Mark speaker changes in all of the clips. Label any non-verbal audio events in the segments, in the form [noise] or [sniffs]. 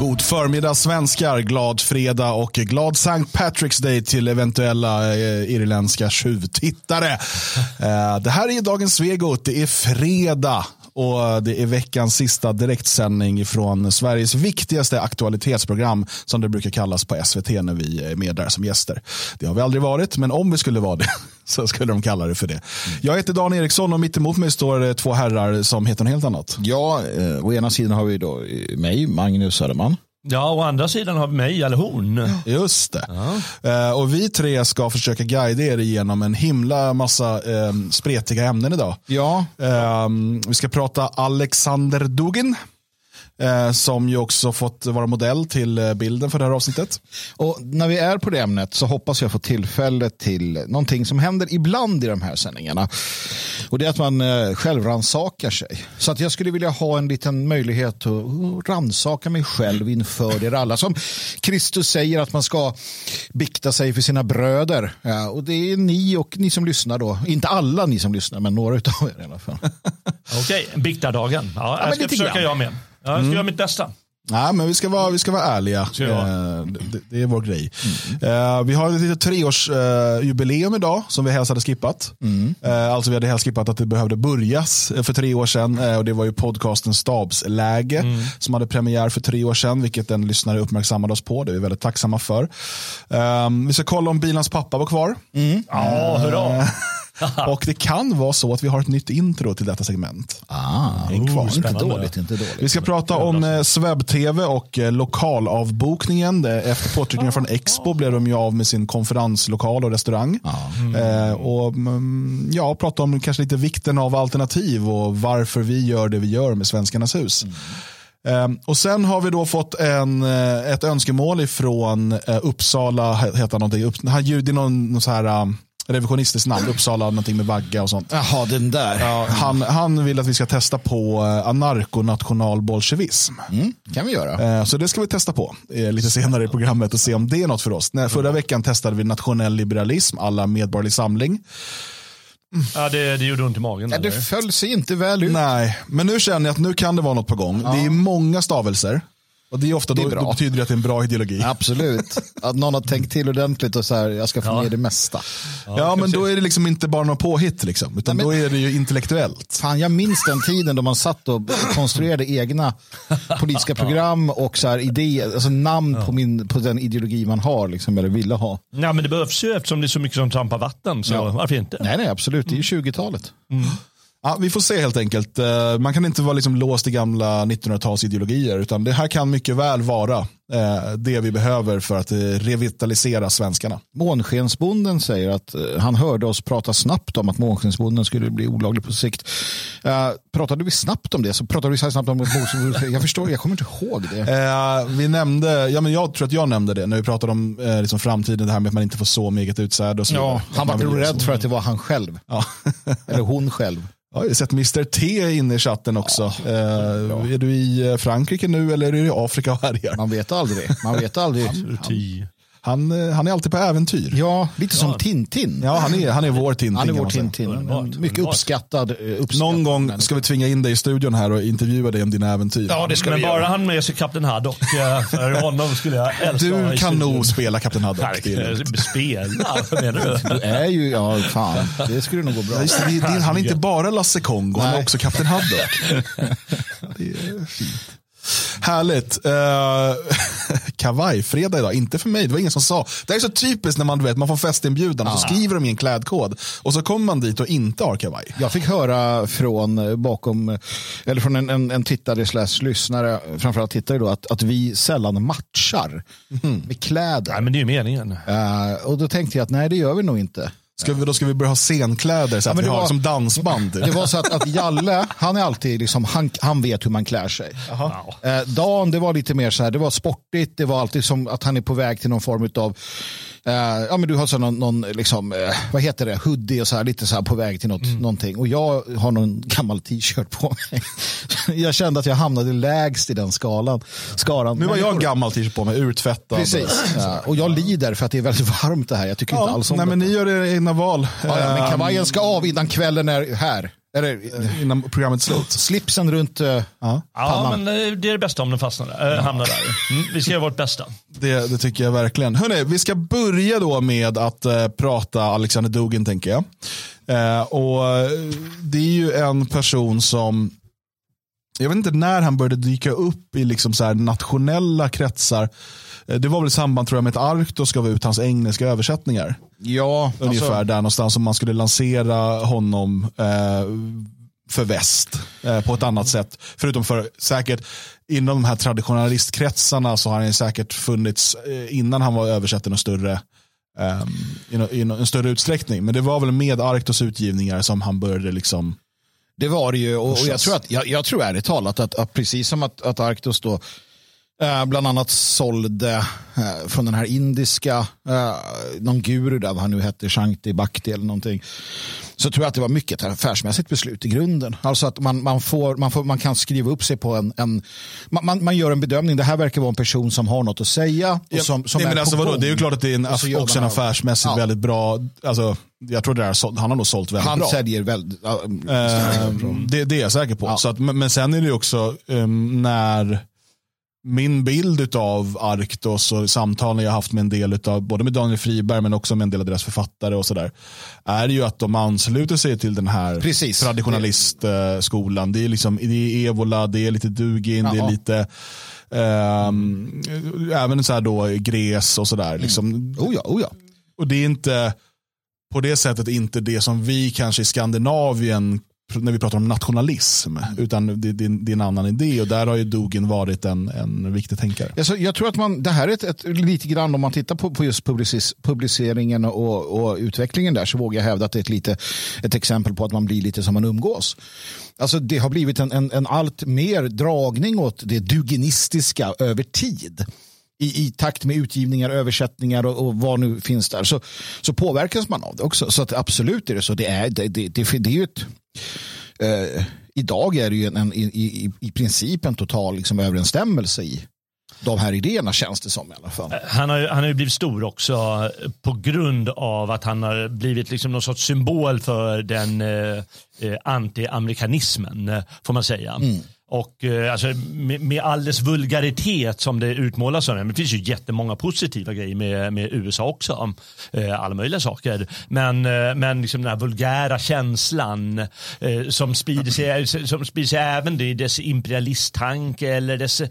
Speaker 1: God förmiddag svenskar, glad fredag och glad St. Patrick's Day till eventuella eh, irländska tjuvtittare. Eh, det här är dagens Svegot, det är fredag och det är veckans sista direktsändning från Sveriges viktigaste aktualitetsprogram som det brukar kallas på SVT när vi är med där som gäster. Det har vi aldrig varit, men om vi skulle vara det [laughs] så skulle de kalla det för det. Jag heter Dan Eriksson och mitt emot mig står eh, två herrar som heter något helt annat.
Speaker 2: Ja, eh, å ena sidan har vi då eh, mig, Magnus Söderman.
Speaker 3: Ja, å andra sidan har vi mig eller hon.
Speaker 1: Just det. Eh, och vi tre ska försöka guida er igenom en himla massa eh, spretiga ämnen idag.
Speaker 2: Ja.
Speaker 1: Eh, vi ska prata Alexander Dugin. Eh, som ju också fått vara modell till eh, bilden för det här avsnittet.
Speaker 2: Och när vi är på det ämnet så hoppas jag få tillfälle till någonting som händer ibland i de här sändningarna. Och det är att man eh, självransakar sig. Så att jag skulle vilja ha en liten möjlighet att uh, ransaka mig själv inför er alla. Som Kristus säger att man ska bikta sig för sina bröder. Ja, och det är ni och ni som lyssnar då. Inte alla ni som lyssnar, men några av er i alla fall. [laughs]
Speaker 3: Okej, biktardagen. Ja,
Speaker 2: men
Speaker 3: jag ska försöka
Speaker 2: grann.
Speaker 3: jag med. Ja, jag ska göra mitt bästa.
Speaker 1: Nej, men vi ska vara, vi ska vara ärliga.
Speaker 3: Ska?
Speaker 1: Eh, det, det är vår grej. Eh, vi har ett litet treårsjubileum idag som vi helst hade skippat. Eh, alltså vi hade helst skippat att det behövde börjas eh, för tre år sedan. Eh, och det var ju podcasten Stabsläge som hade premiär för tre år sedan, vilket en lyssnare uppmärksammade oss på. Det är vi väldigt tacksamma för. Eh, vi ska kolla om Bilans pappa var kvar.
Speaker 3: Ja, hurra. [laughs]
Speaker 1: och det kan vara så att vi har ett nytt intro till detta segment.
Speaker 2: Ah,
Speaker 1: Häng kvar.
Speaker 2: inte
Speaker 3: spännande.
Speaker 2: dåligt, inte dåligt.
Speaker 1: Vi ska prata om eh, Swebb-TV och eh, lokalavbokningen. Det- Efter påtryckningar från Expo blev de ju av med sin konferenslokal och restaurang. Eh, och mm, ja, prata om kanske lite vikten av alternativ och varför vi gör det vi gör med Svenskarnas hus. Eh, och sen har vi då fått en, eh, ett önskemål ifrån eh, Uppsala, he- heter han någonting, Upp, han ljud i någon, någon så här revisionistiskt namn, Uppsala någonting med vagga och sånt.
Speaker 2: Jaha, den där.
Speaker 1: Ja, han, han vill att vi ska testa på eh, anarkonationalbolsjevism.
Speaker 2: Mm, kan vi göra.
Speaker 1: Eh, Så det ska vi testa på eh, lite senare i programmet och se om det är något för oss. Förra veckan testade vi nationell liberalism, alla medborgerlig samling.
Speaker 3: Ja, det, det gjorde ont i magen.
Speaker 2: Ja, det föll sig inte väl ut.
Speaker 1: Nej, men nu känner jag att nu kan det vara något på gång. Det är många stavelser. Och det är ofta
Speaker 2: Det är
Speaker 1: då,
Speaker 2: bra.
Speaker 1: då betyder det att det är en bra ideologi. Ja,
Speaker 2: Absolut. Att någon har tänkt till ordentligt och så här, jag ska få
Speaker 3: Ja.
Speaker 2: med det mesta.
Speaker 1: men då är det liksom inte bara något påhitt, liksom, utan
Speaker 2: Nej, men-
Speaker 1: då är det ju intellektuellt.
Speaker 2: Fan, jag minns den tiden då man satt och konstruerade egna politiska program och så här idéer, alltså namn på, min, på den ideologi man har, liksom, eller ville ha.
Speaker 3: Ja, men det behövs ju eftersom det är så mycket som trampar vatten. Så
Speaker 2: Ja.
Speaker 3: varför inte?
Speaker 2: Nej, nej, absolut. Det är ju 20-talet.
Speaker 1: Ja, vi får se helt enkelt. Eh, Man kan inte vara liksom låst i gamla 1900-talsideologier, utan det här kan mycket väl vara eh, det vi behöver för att eh, revitalisera svenskarna.
Speaker 2: Månskensbonden säger att han hörde oss prata snabbt om att månskensbonden skulle bli olaglig på sikt. Pratade vi snabbt om det så pratade vi så här snabbt om Jag förstår, jag kommer inte ihåg det.
Speaker 1: Vi nämnde, ja, men jag tror att jag nämnde det när vi pratade om liksom framtiden, det här med att man inte får så med eget utsäde. Och så
Speaker 2: Ja, han var rädd för att det var han själv.
Speaker 1: Ja.
Speaker 2: Eller hon själv.
Speaker 1: Ja, jag har sett Mr T inne i chatten också. eh, är du i eh, Frankrike nu eller är du i Afrika och härjar?
Speaker 2: Man vet aldrig. Man vet aldrig.
Speaker 1: Han, eh, han är alltid på äventyr.
Speaker 2: Ja, lite som Tintin.
Speaker 1: Ja, han är, han är vår Tintin.
Speaker 2: Han är vår. Tintin.
Speaker 3: Underbart,
Speaker 2: Mycket
Speaker 3: underbart.
Speaker 2: uppskattad. eh, uppskattad
Speaker 1: Någon gång
Speaker 2: människa.
Speaker 1: ska vi tvinga in dig i studion här och intervjua dig om dina äventyr.
Speaker 2: Ja, det ska
Speaker 3: Men
Speaker 2: vi
Speaker 3: bara
Speaker 2: göra.
Speaker 3: han med sig Kapten Haddock. eh, För honom skulle jag [laughs] älska
Speaker 1: Du kan nog spela Kapten Haddock.
Speaker 3: Spela? Vad menar du? [laughs]
Speaker 2: Du är ju, ja fan, det skulle nog gå bra.
Speaker 1: Ja, just det, det, han är inte bara Lasse Kongo, han är också Kapten Haddock. [laughs] det är fint. Härligt. Uh, [laughs] Kavajfredag idag, inte för mig, det var ingen som sa. Det är så typiskt när man, du vet, man får festinbjudan och så skriver de i en klädkod och så kommer man dit och inte har kavaj.
Speaker 2: Jag fick höra från eh, bakom, eh, eller från en, en, en tittare slash lyssnare, framförallt tittare då, att, att vi sällan matchar med kläder.
Speaker 3: Nej, men det är ju meningen.
Speaker 2: Eh, och då tänkte jag att nej, det gör vi nog inte.
Speaker 1: Ska vi, då ska vi börja ha scenkläder så att
Speaker 2: men
Speaker 1: vi har
Speaker 2: var-
Speaker 1: som dansband.
Speaker 2: Det var så att, att Jalle, han är alltid liksom, han, han vet hur man klär sig.
Speaker 3: Ja.
Speaker 2: Eh, Dan, det var lite mer så här, det var sportigt, det var alltid som att han är på väg till någon form av Eh, ja, men du har så någon, någon liksom, eh, vad heter det, hoodie och så här, lite så här på väg till något, någonting. Och jag har någon gammal t-shirt på mig. [laughs] jag kände att jag hamnade lägst i den skalan. skaran.
Speaker 1: Nu har jag gammal t-shirt på mig, urtvättad.
Speaker 2: Precis. Ja, och jag lider för att det är väldigt varmt det här. Jag tycker inte
Speaker 1: Ja,
Speaker 2: alls om
Speaker 1: nej,
Speaker 2: det.
Speaker 1: men ni gör era egna val.
Speaker 2: Ja, ja, men
Speaker 1: Ehm,
Speaker 2: kavajen ska av innan kvällen är här. Eller,
Speaker 1: innan programmet slut. [sniffs]
Speaker 2: slipsen runt... Uh,
Speaker 1: Ja.
Speaker 3: Ja,
Speaker 2: Pannan.
Speaker 3: men eh, det är det bästa om den fastnar, äh, hamnar där. Mm, vi ska göra vårt bästa.
Speaker 1: Det, det tycker jag verkligen. Hörrni, vi ska börja då med att eh, prata Alexander Dugin tänker jag. Eh, och eh, Det är ju en person som, jag vet inte när han började dyka upp i liksom så här nationella kretsar. Eh, Det var väl i samband tror jag med att Arktos gav ut hans engelska översättningar.
Speaker 2: Ja,
Speaker 1: Ungefär
Speaker 2: alltså,
Speaker 1: där någonstans som man skulle lansera honom eh, för väst eh, på ett annat sätt. Förutom för säkert inom de här traditionalistkretsarna så har han säkert funnits eh, innan han var översatt i någon större, eh, i, en större utsträckning. Men det var väl med Arktos utgivningar som han började liksom
Speaker 2: Det var det ju. Och, och jag, tror att, jag, jag tror ärligt talat att, att precis som att, att Arctos då eh, bland annat sålde eh, från den här indiska, eh, någon guru där, vad han nu hette, Shankti Bhakti eller någonting. Så tror jag att det var mycket ett affärsmässigt beslut i grunden. Alltså att man, man, får, man, får, man kan skriva upp sig på en, en man, man, man gör en bedömning. Det här verkar vara en person som har något att säga. Och som, som
Speaker 1: Nej,
Speaker 2: är
Speaker 1: men alltså,
Speaker 2: på
Speaker 1: vadå? Det är ju klart att det är en,
Speaker 2: Och
Speaker 1: också en affärsmässigt
Speaker 2: Ja.
Speaker 1: väldigt bra, alltså, jag tror det där, han har nog sålt väldigt
Speaker 2: Han
Speaker 1: bra.
Speaker 2: säljer väldigt... ja,
Speaker 1: Eh, det, det är jag säker på.
Speaker 2: Ja.
Speaker 1: Så att, men, men sen är det ju också um, när min bild av Arktos och samtalen jag haft med en del av både med Daniel Friberg men också med en del av deras författare och sådär. Är ju att de ansluter sig till den här
Speaker 2: Precis.
Speaker 1: traditionalistskolan. Det är liksom det är Evola, det är lite Dugin, det är
Speaker 2: Jaha.
Speaker 1: lite ehm, även så här då Gres och sådär. Liksom.
Speaker 2: Oh ja, oh ja.
Speaker 1: Och det är inte på det sättet inte det som vi kanske i Skandinavien när vi pratar om nationalism, utan det, det, det är en annan idé och där har ju Dugin varit en, en viktig tänkare.
Speaker 2: Alltså, jag tror att man, det här är ett, ett, lite grann om man tittar på, på just publicis, publiceringen och, och utvecklingen där så vågar jag hävda att det är ett, lite, ett exempel på att man blir lite som man umgås. Alltså, det har blivit en, en, en allt mer dragning åt det duginistiska över tid. I, I takt med utgivningar, översättningar och, och vad nu finns där så, så påverkas man av det också. Så att absolut är det så. Det är, det, det, det, det är ju ett eh, idag är det ju en, en, i, i, i princip en total liksom, överensstämmelse i de här idéerna känns det som i alla fall.
Speaker 3: Han har, ju, han har ju blivit stor också på grund av att han har blivit liksom någon sorts symbol för den eh, eh, anti-amerikanismen, eh, får man säga. Och eh, alltså, med, med all dess vulgaritet som det utmålas som. Men det finns ju jättemånga positiva grejer med, med USA också. Eh, alla möjliga saker. Men, eh, men liksom den här vulgära känslan som, sprider sig, som sprider sig även i dess imperialisttanke eller dess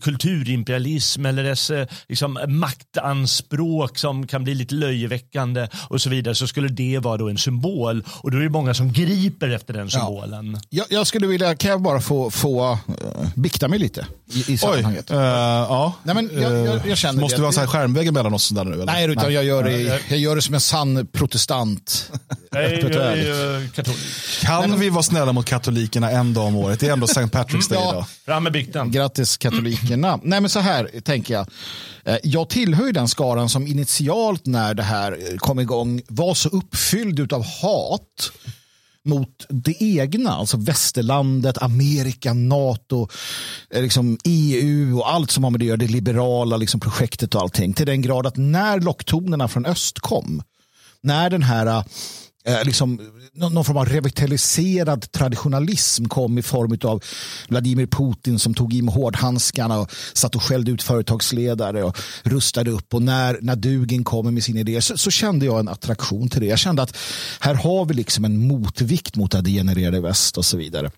Speaker 3: kulturimperialism eller dess liksom, maktanspråk som kan bli lite löjeväckande och så vidare. Så skulle det vara då en symbol. Och då är det många som griper efter den symbolen.
Speaker 2: Jag, jag skulle vilja, kan jag bara få, få uh, bikta mig lite i, i
Speaker 1: Oj,
Speaker 2: sammanhanget?
Speaker 1: eh, ja.
Speaker 2: Nej, men jag- jag- jag känner
Speaker 1: Måste
Speaker 2: det.
Speaker 1: vara en sån här skärmvägg mellan oss där nu? Eller?
Speaker 2: Nej, utan jag gör, det, jag gör det som en sann protestant.
Speaker 3: Är, jag är ju katolik.
Speaker 1: Kan vi vara snälla mot katolikerna en dag om året? Det är ändå St. Patrick's Day
Speaker 2: Ja.
Speaker 1: idag.
Speaker 3: Fram med bikten.
Speaker 2: Grattis katolikerna. Nej men så här tänker jag. Eh, Jag tillhör ju den skaran som initialt när det här kom igång var så uppfylld av hat mot det egna, alltså västerlandet, Amerika, NATO, eh, liksom EU och allt som har med det att göra, det liberala liksom projektet och allting. Till den grad att när locktonerna från öst kom, när den här eh, eh, liksom, någon, någon form av revitaliserad traditionalism kom i form av Vladimir Putin som tog i med hårdhandskarna och satt och skällde ut företagsledare och rustade upp. Och när, när Dugin kommer med sin idé så, så kände jag en attraktion till det. Jag kände att här har vi liksom en motvikt mot det degenererade väst och så vidare.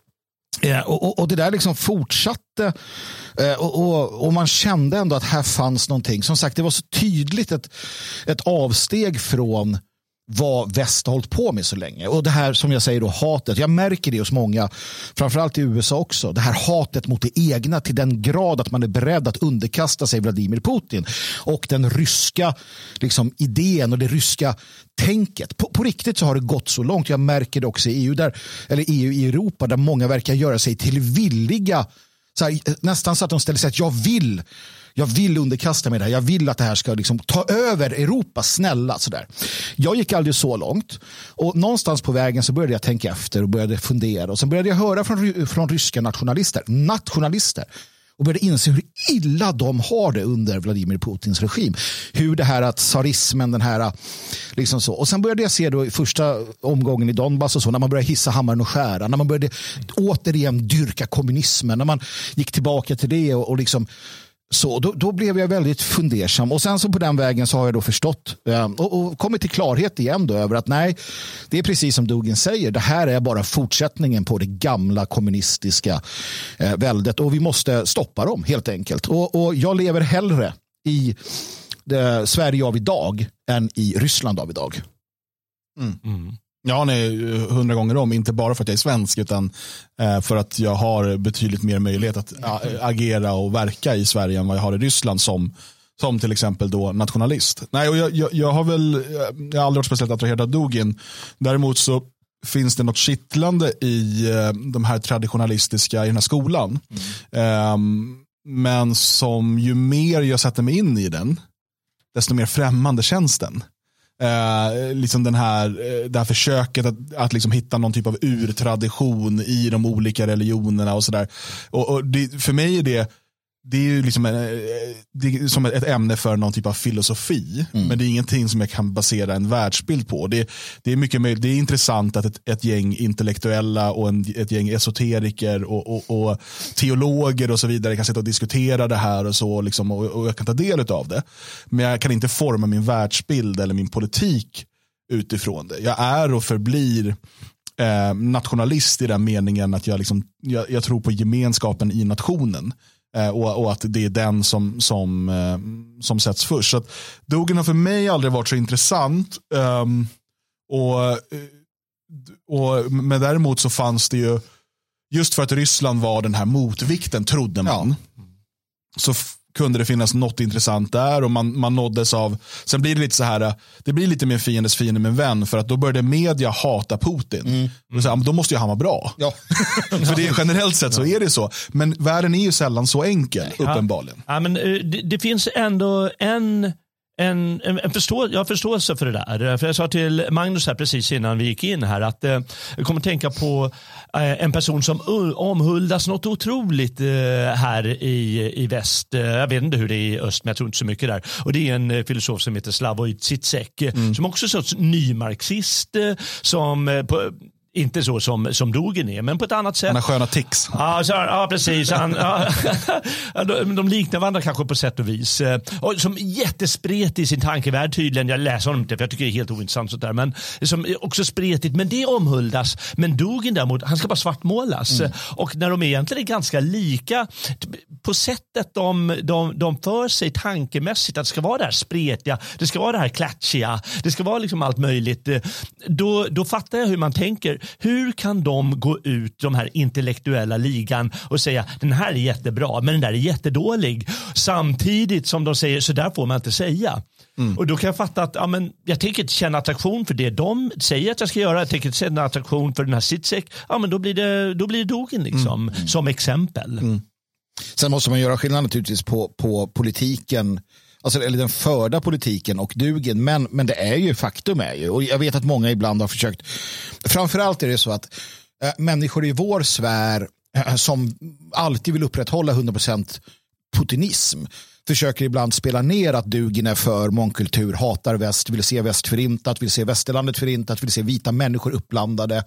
Speaker 2: Eh, och, och, och det där liksom fortsatte eh, och, och, och man kände ändå att här fanns någonting. Som sagt, det var så tydligt ett, ett avsteg från vad väst har hållit på med så länge. Och det här som jag säger då hatet. Jag märker det hos många, framförallt i USA också. Det här hatet mot det egna till den grad att man är beredd att underkasta sig Vladimir Putin. Och den ryska liksom, idén och det ryska tänket. På, på riktigt så har det gått så långt. Jag märker det också i EU, där, eller EU i Europa där många verkar göra sig till villiga så här, nästan så att de ställer sig att jag vill jag vill underkasta mig det här. Jag vill att det här ska liksom ta över Europa. Snälla. Sådär. Jag gick aldrig så långt. Och någonstans på vägen så började jag tänka efter och började fundera. Och sen började jag höra från, från ryska nationalister. Nationalister. och började inse hur illa de har det under Vladimir Putins regim. Hur det här att tsarismen, den här liksom så. Och sen började jag se då i första omgången i Donbass och så när man började hissa hammaren och skära, när man började återigen dyrka kommunismen, när man gick tillbaka till det och, och liksom så då, då, blev jag väldigt fundersam och sen så på den vägen så har jag då förstått eh, och, och kommit till klarhet igen då över att nej, det är precis som Dugin säger. Det här är bara fortsättningen på det gamla kommunistiska eh, väldet och vi måste stoppa dem helt enkelt. Och, och jag lever hellre i det Sverige av idag än i Ryssland av idag.
Speaker 1: Mm. Mm. Ja, nej, hundra gånger om. Inte bara för att jag är svensk utan eh, för att jag har betydligt mer möjlighet att agera och verka i Sverige än vad jag har i Ryssland som, som till exempel då nationalist. Nej, och jag, jag, jag har väl jag har aldrig varit speciellt attraherad av Dugin. Däremot så finns det något kittlande i eh, de här traditionalistiska i den här skolan. Mm. Um, men som ju mer jag sätter mig in i den, desto mer främmande känns den. Eh, liksom den här, eh, det här försöket att, att liksom hitta någon typ av urtradition i de olika religionerna och sådär. Och, och för mig är det det är ju liksom en, eh, är som ett ämne för någon typ av filosofi. Mm. Men det är ingenting som jag kan basera en världsbild på. Det, det är mycket det är intressant att ett, ett gäng intellektuella och en, ett gäng esoteriker och, och, och, teologer och så vidare kan sitta och diskutera det här och så. Liksom, och, och jag kan ta del av det. Men jag kan inte forma min världsbild eller min politik utifrån det. Jag är och förblir eh, nationalist i den meningen att jag, liksom, jag, jag tror på gemenskapen i nationen. Eh, och, och, att det är den som, som, eh, som sätts först. Så att Dogen har för mig aldrig varit så intressant. Um, och, eh, och, men däremot så fanns det ju, just för att Ryssland var den här motvikten trodde man. Ja. Så kunde det finnas något intressant där och man, man nåddes av, sen blir det lite så här, det blir lite mer fiendes fiende med vän för att då började media hata Putin. Mm. Och så här, då måste ju han vara bra. Ja. [laughs] för det är, generellt sett så är det så. Men världen är ju sällan så enkel, uppenbarligen.
Speaker 3: Ja, men, det, det finns ändå en en, en, en förstå, jag har förståelse för det där. För jag sa till Magnus här precis innan vi gick in här att eh, jag kommer tänka på eh, en person som omhuldas något otroligt eh, här i, i väst. Eh, jag vet inte hur det är i öst men jag tror inte så mycket där. Och det är en eh, filosof som heter Slavoj Zizek mm. som också är en sorts nymarxist eh, som på, inte så som, som Dogen är, men på ett annat sätt. Han
Speaker 1: har sköna tics.
Speaker 3: Ja, så, ja precis. Han, ja, [laughs] de, liknar varandra kanske på sätt och vis. Eh, och som jättespretig i sin tankevärld tydligen. Jag läser honom inte för jag tycker det är helt ointressant. Sånt där, men som också spretigt. Men det omhuldas. Men Dogen däremot, han ska bara svartmålas. Mm. Och när de egentligen är ganska lika på sättet de, de, de för sig tankemässigt. Att det ska vara det här spretiga, det ska vara det här klatschiga, det ska vara liksom allt möjligt. Eh, då, då fattar jag hur man tänker hur kan de gå ut, de här intellektuella ligan och säga den här är jättebra men den där är jättedålig. Samtidigt som de säger så där får man inte säga. Mm. Och då kan jag fatta att ja, men jag tänker inte känna attraktion för det de säger att jag ska göra. Jag tänker inte känna attraktion för den här Sitzek. Ja, men då blir det, då blir det Dogen liksom, mm. som exempel. Mm.
Speaker 2: Sen måste man göra skillnad naturligtvis på, på politiken alltså, eller den förda politiken och dugen. Men, men det är ju faktum är ju, och jag vet att många ibland har försökt, framförallt är det så att äh, människor i vår sfär äh, som alltid vill upprätthålla 100% putinism försöker ibland spela ner att Dugin är för mångkultur, hatar väst, vill se väst förintat, vill se västerlandet förintat, vill se vita människor uppblandade.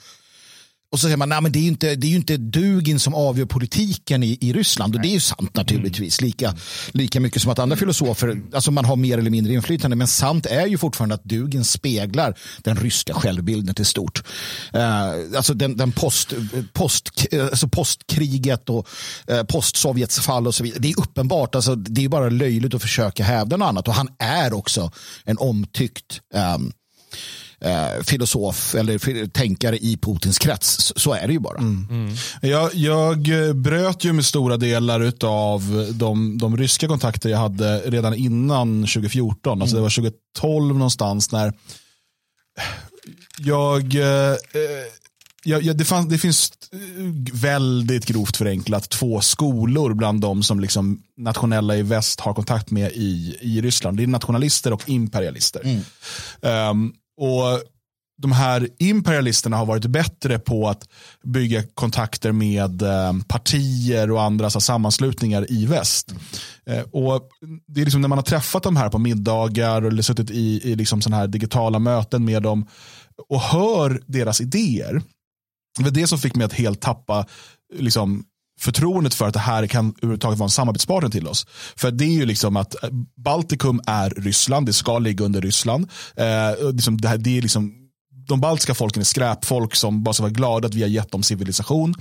Speaker 2: Och så säger man, nej men det är ju inte, det är inte Dugin som avgör politiken i, i Ryssland. Och det är ju sant naturligtvis. Lika, lika mycket som att andra filosofer, alltså man har mer eller mindre inflytande. Men sant är ju fortfarande att Dugin speglar den ryska självbilden till stort. Uh, alltså den, den post, post, alltså postkriget och uh, postsovjets fall och så vidare. Det är uppenbart, alltså, det är bara löjligt att försöka hävda något annat. Och han är också en omtyckt um, eh, filosof eller tänkare i Putins krets. Så är det ju bara. Mm.
Speaker 1: Mm. Jag, jag, bröt ju med stora delar av de, de ryska kontakter jag hade redan innan 2014. Mm. Alltså det var 2012 någonstans när jag eh, Ja, ja, det, fanns, det, finns väldigt grovt förenklat två skolor bland de som liksom nationella i väst har kontakt med i, i Ryssland. Det är nationalister och imperialister. Mm. Um, och de här imperialisterna har varit bättre på att bygga kontakter med eh, partier och andra så, sammanslutningar i väst. Eh, och det är liksom när man har träffat de här på middagar eller suttit i, i liksom såna här digitala möten med dem och hör deras idéer. Det var det som fick mig att helt tappa liksom, förtroendet för att det här kan överhuvudtaget vara en samarbetspartner till oss. För det är ju liksom att eh, Baltikum är Ryssland, det ska ligga under Ryssland. Eh, liksom det, här, det är liksom de baltiska folken är skräpfolk som bara ska vara glada att vi har gett dem civilisation.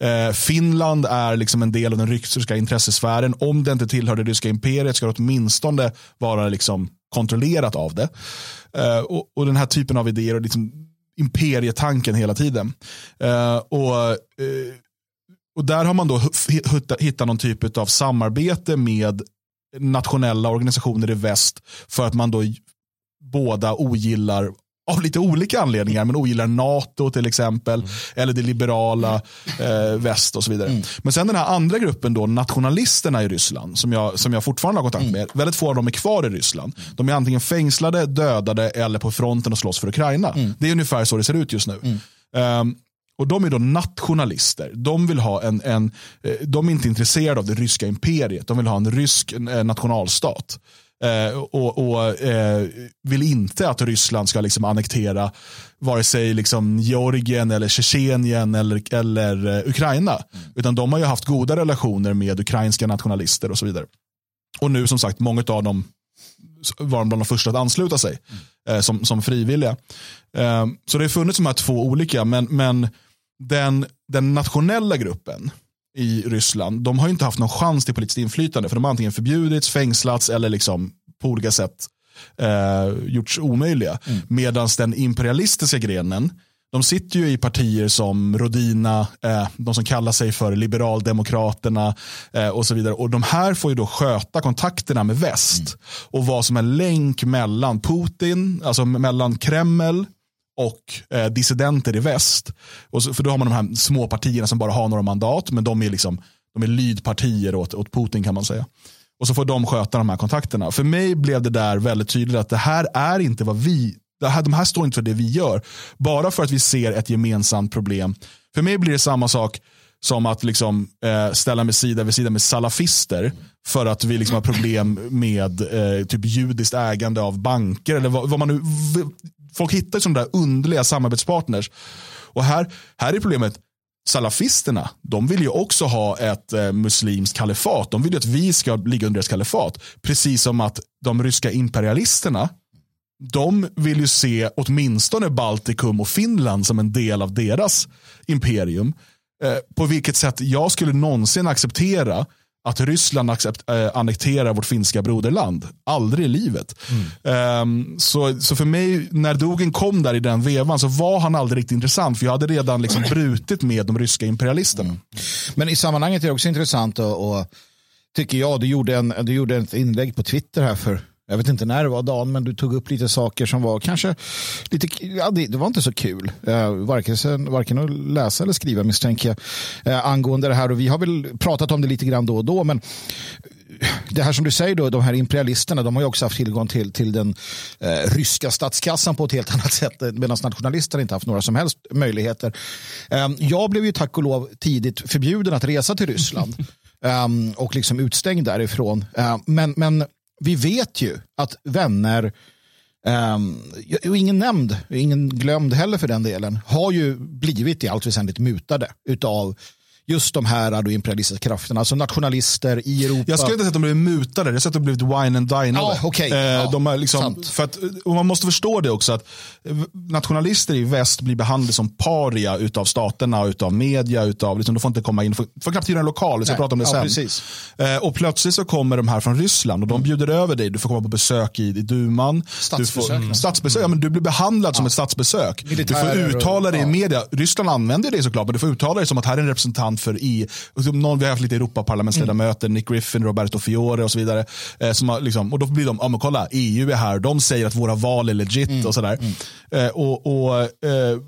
Speaker 1: Eh, Finland är liksom en del av den ryska intressesfären. Om det inte tillhör det ryska imperiet ska det åtminstone vara liksom kontrollerat av det. Eh, och, och, den här typen av idéer och liksom imperietanken hela tiden. Eh, och, eh, och där har man då hittat någon typ av samarbete med nationella organisationer i väst för att man då båda ogillar av lite olika anledningar, men ogillar NATO till exempel, mm. eller det liberala eh, väst och så vidare. Mm. Men sen den här andra gruppen, då, nationalisterna i Ryssland, som jag, som jag fortfarande har kontakt mm. med, väldigt få av dem är kvar i Ryssland. De är antingen fängslade, dödade eller på fronten och slåss för Ukraina. Mm. Det är ungefär så det ser ut just nu. Um, och De är då nationalister. De, vill ha en, en, eh, de är inte intresserade av det ryska imperiet. De vill ha en rysk eh, nationalstat. Eh, och, och eh, vill inte att Ryssland ska liksom annektera vare sig liksom Georgien eller Tjetjenien eller, eller eh, Ukraina. Mm. Utan de har ju haft goda relationer med ukrainska nationalister och så vidare. Och nu som sagt, många av dem var bland de första att ansluta sig mm. eh, som, som frivilliga. Så det har funnits de här två olika, men, men den, den nationella gruppen i Ryssland, de har inte haft någon chans till politiskt inflytande. För de har antingen förbjudits, fängslats eller liksom på olika sätt eh, gjorts omöjliga. Mm. Medan den imperialistiska grenen, de sitter ju i partier som Rodina, eh, de som kallar sig för liberaldemokraterna eh, och så vidare. Och de här får ju då sköta kontakterna med väst mm. och vad som är länk mellan Putin, alltså mellan Kreml och eh, dissidenter i väst. Och så, för då har man de här små partierna som bara har några mandat, men de är, liksom, de är lydpartier åt, åt Putin kan man säga. Och så får de sköta de här kontakterna. För mig blev det där väldigt tydligt att det här är inte vad vi, det här, de här står inte för det vi gör. Bara för att vi ser ett gemensamt problem. För mig blir det samma sak som att liksom, eh, ställa mig sida vid sida med salafister för att vi liksom har problem med eh, typ judiskt ägande av banker. Eller vad, vad man nu, folk hittar sådana där underliga samarbetspartners. Och här, här är problemet, salafisterna, de vill ju också ha ett eh, muslimskt kalifat. De vill ju att vi ska ligga under deras kalifat. Precis som att de ryska imperialisterna, de vill ju se åtminstone Baltikum och Finland som en del av deras imperium. Eh, på vilket sätt jag skulle någonsin acceptera att Ryssland accept, eh, annekterar vårt finska broderland. Aldrig i livet. Mm. Um, så, så för mig, när Dogen kom där i den vevan så var han aldrig riktigt intressant. För jag hade redan liksom [clears throat] brutit med de ryska imperialisterna. Mm.
Speaker 2: Men i sammanhanget är det också intressant och, och tycker jag, du gjorde, en, du gjorde ett inlägg på Twitter här för jag vet inte när det var Dan, men du tog upp lite saker som var kanske lite, ja, det, det var inte så kul. Eh, varken, varken att läsa eller skriva misstänker jag eh, angående det här. Och vi har väl pratat om det lite grann då och då, men det här som du säger, då, de här imperialisterna, de har ju också haft tillgång till, till den eh, ryska statskassan på ett helt [laughs] annat sätt, medan nationalisterna inte haft några som helst möjligheter. Eh, jag blev ju tack och lov tidigt förbjuden att resa till Ryssland [laughs] eh, och liksom utstängd därifrån. Eh, men, men vi vet ju att vänner, um, och ingen nämnd, ingen glömd heller för den delen, har ju blivit i allt väsentligt mutade utav just de här då imperialistiska krafterna, alltså nationalister i Europa.
Speaker 1: Jag skulle inte säga att de blivit mutade, jag sett att de blivit wine and dinade.
Speaker 2: Ja, okay. eh,
Speaker 1: ja, de är liksom, för att, och man måste förstå det också att nationalister i väst blir behandlade som paria utav staterna, utav media, utav, liksom, de får inte komma in, får, får knappt hyra en lokal, vi ska prata om det sen.
Speaker 2: precis.
Speaker 1: Eh, och plötsligt så kommer de här från Ryssland och de mm. bjuder över dig, du får komma på besök i, i duman.
Speaker 2: Statsbesök.
Speaker 1: Du, får, mm. statsbesök ja, men du blir behandlad ja. som ett statsbesök. Militärer du får uttala dig i media, Ryssland använder det såklart, men du får uttala dig som att här är en representant för i någon, vi har haft lite Europaparlamentsledamöter, mm. Nick Griffin, Roberto Fiore och så vidare. Eh, som har, liksom, och då blir de, ja men kolla, EU är här, de säger att våra val är legit mm. och sådär. Mm. Eh, och, och eh,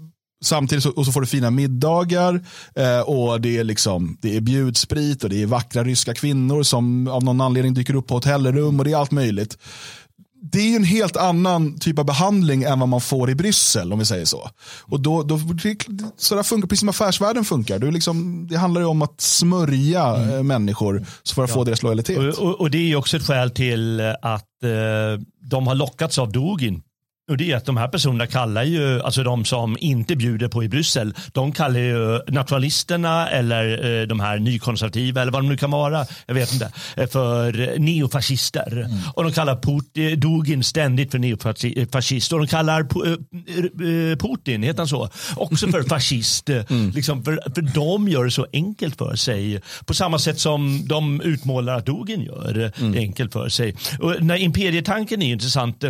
Speaker 1: Samtidigt så, och så får du fina middagar eh, och det är, liksom, det är bjudsprit och det är vackra ryska kvinnor som av någon anledning dyker upp på hotellrum och det är allt möjligt. Det är ju en helt annan typ av behandling än vad man får i Bryssel om vi säger så. Och då, då, så där funkar, precis som affärsvärlden funkar. Är liksom, det handlar ju om att smörja mm. människor för att ja. få deras lojalitet.
Speaker 3: Och, och, och, det är också ett skäl till att eh, de har lockats av Dugin och det är att de här personerna kallar ju, alltså de som inte bjuder på i Bryssel, de kallar ju nationalisterna eller eh, de här nykonservativa eller vad de nu kan vara, jag vet inte, eh, för neofascister. Mm. Och de kallar Putin, Dugin ständigt för neofascist och de kallar eh, Putin, heter han så, också för [laughs] fascist. Mm. Liksom för, för de gör det så enkelt för sig. På samma sätt som de utmålar att Dugin gör mm. det enkelt för sig. Och när imperietanken är intressant.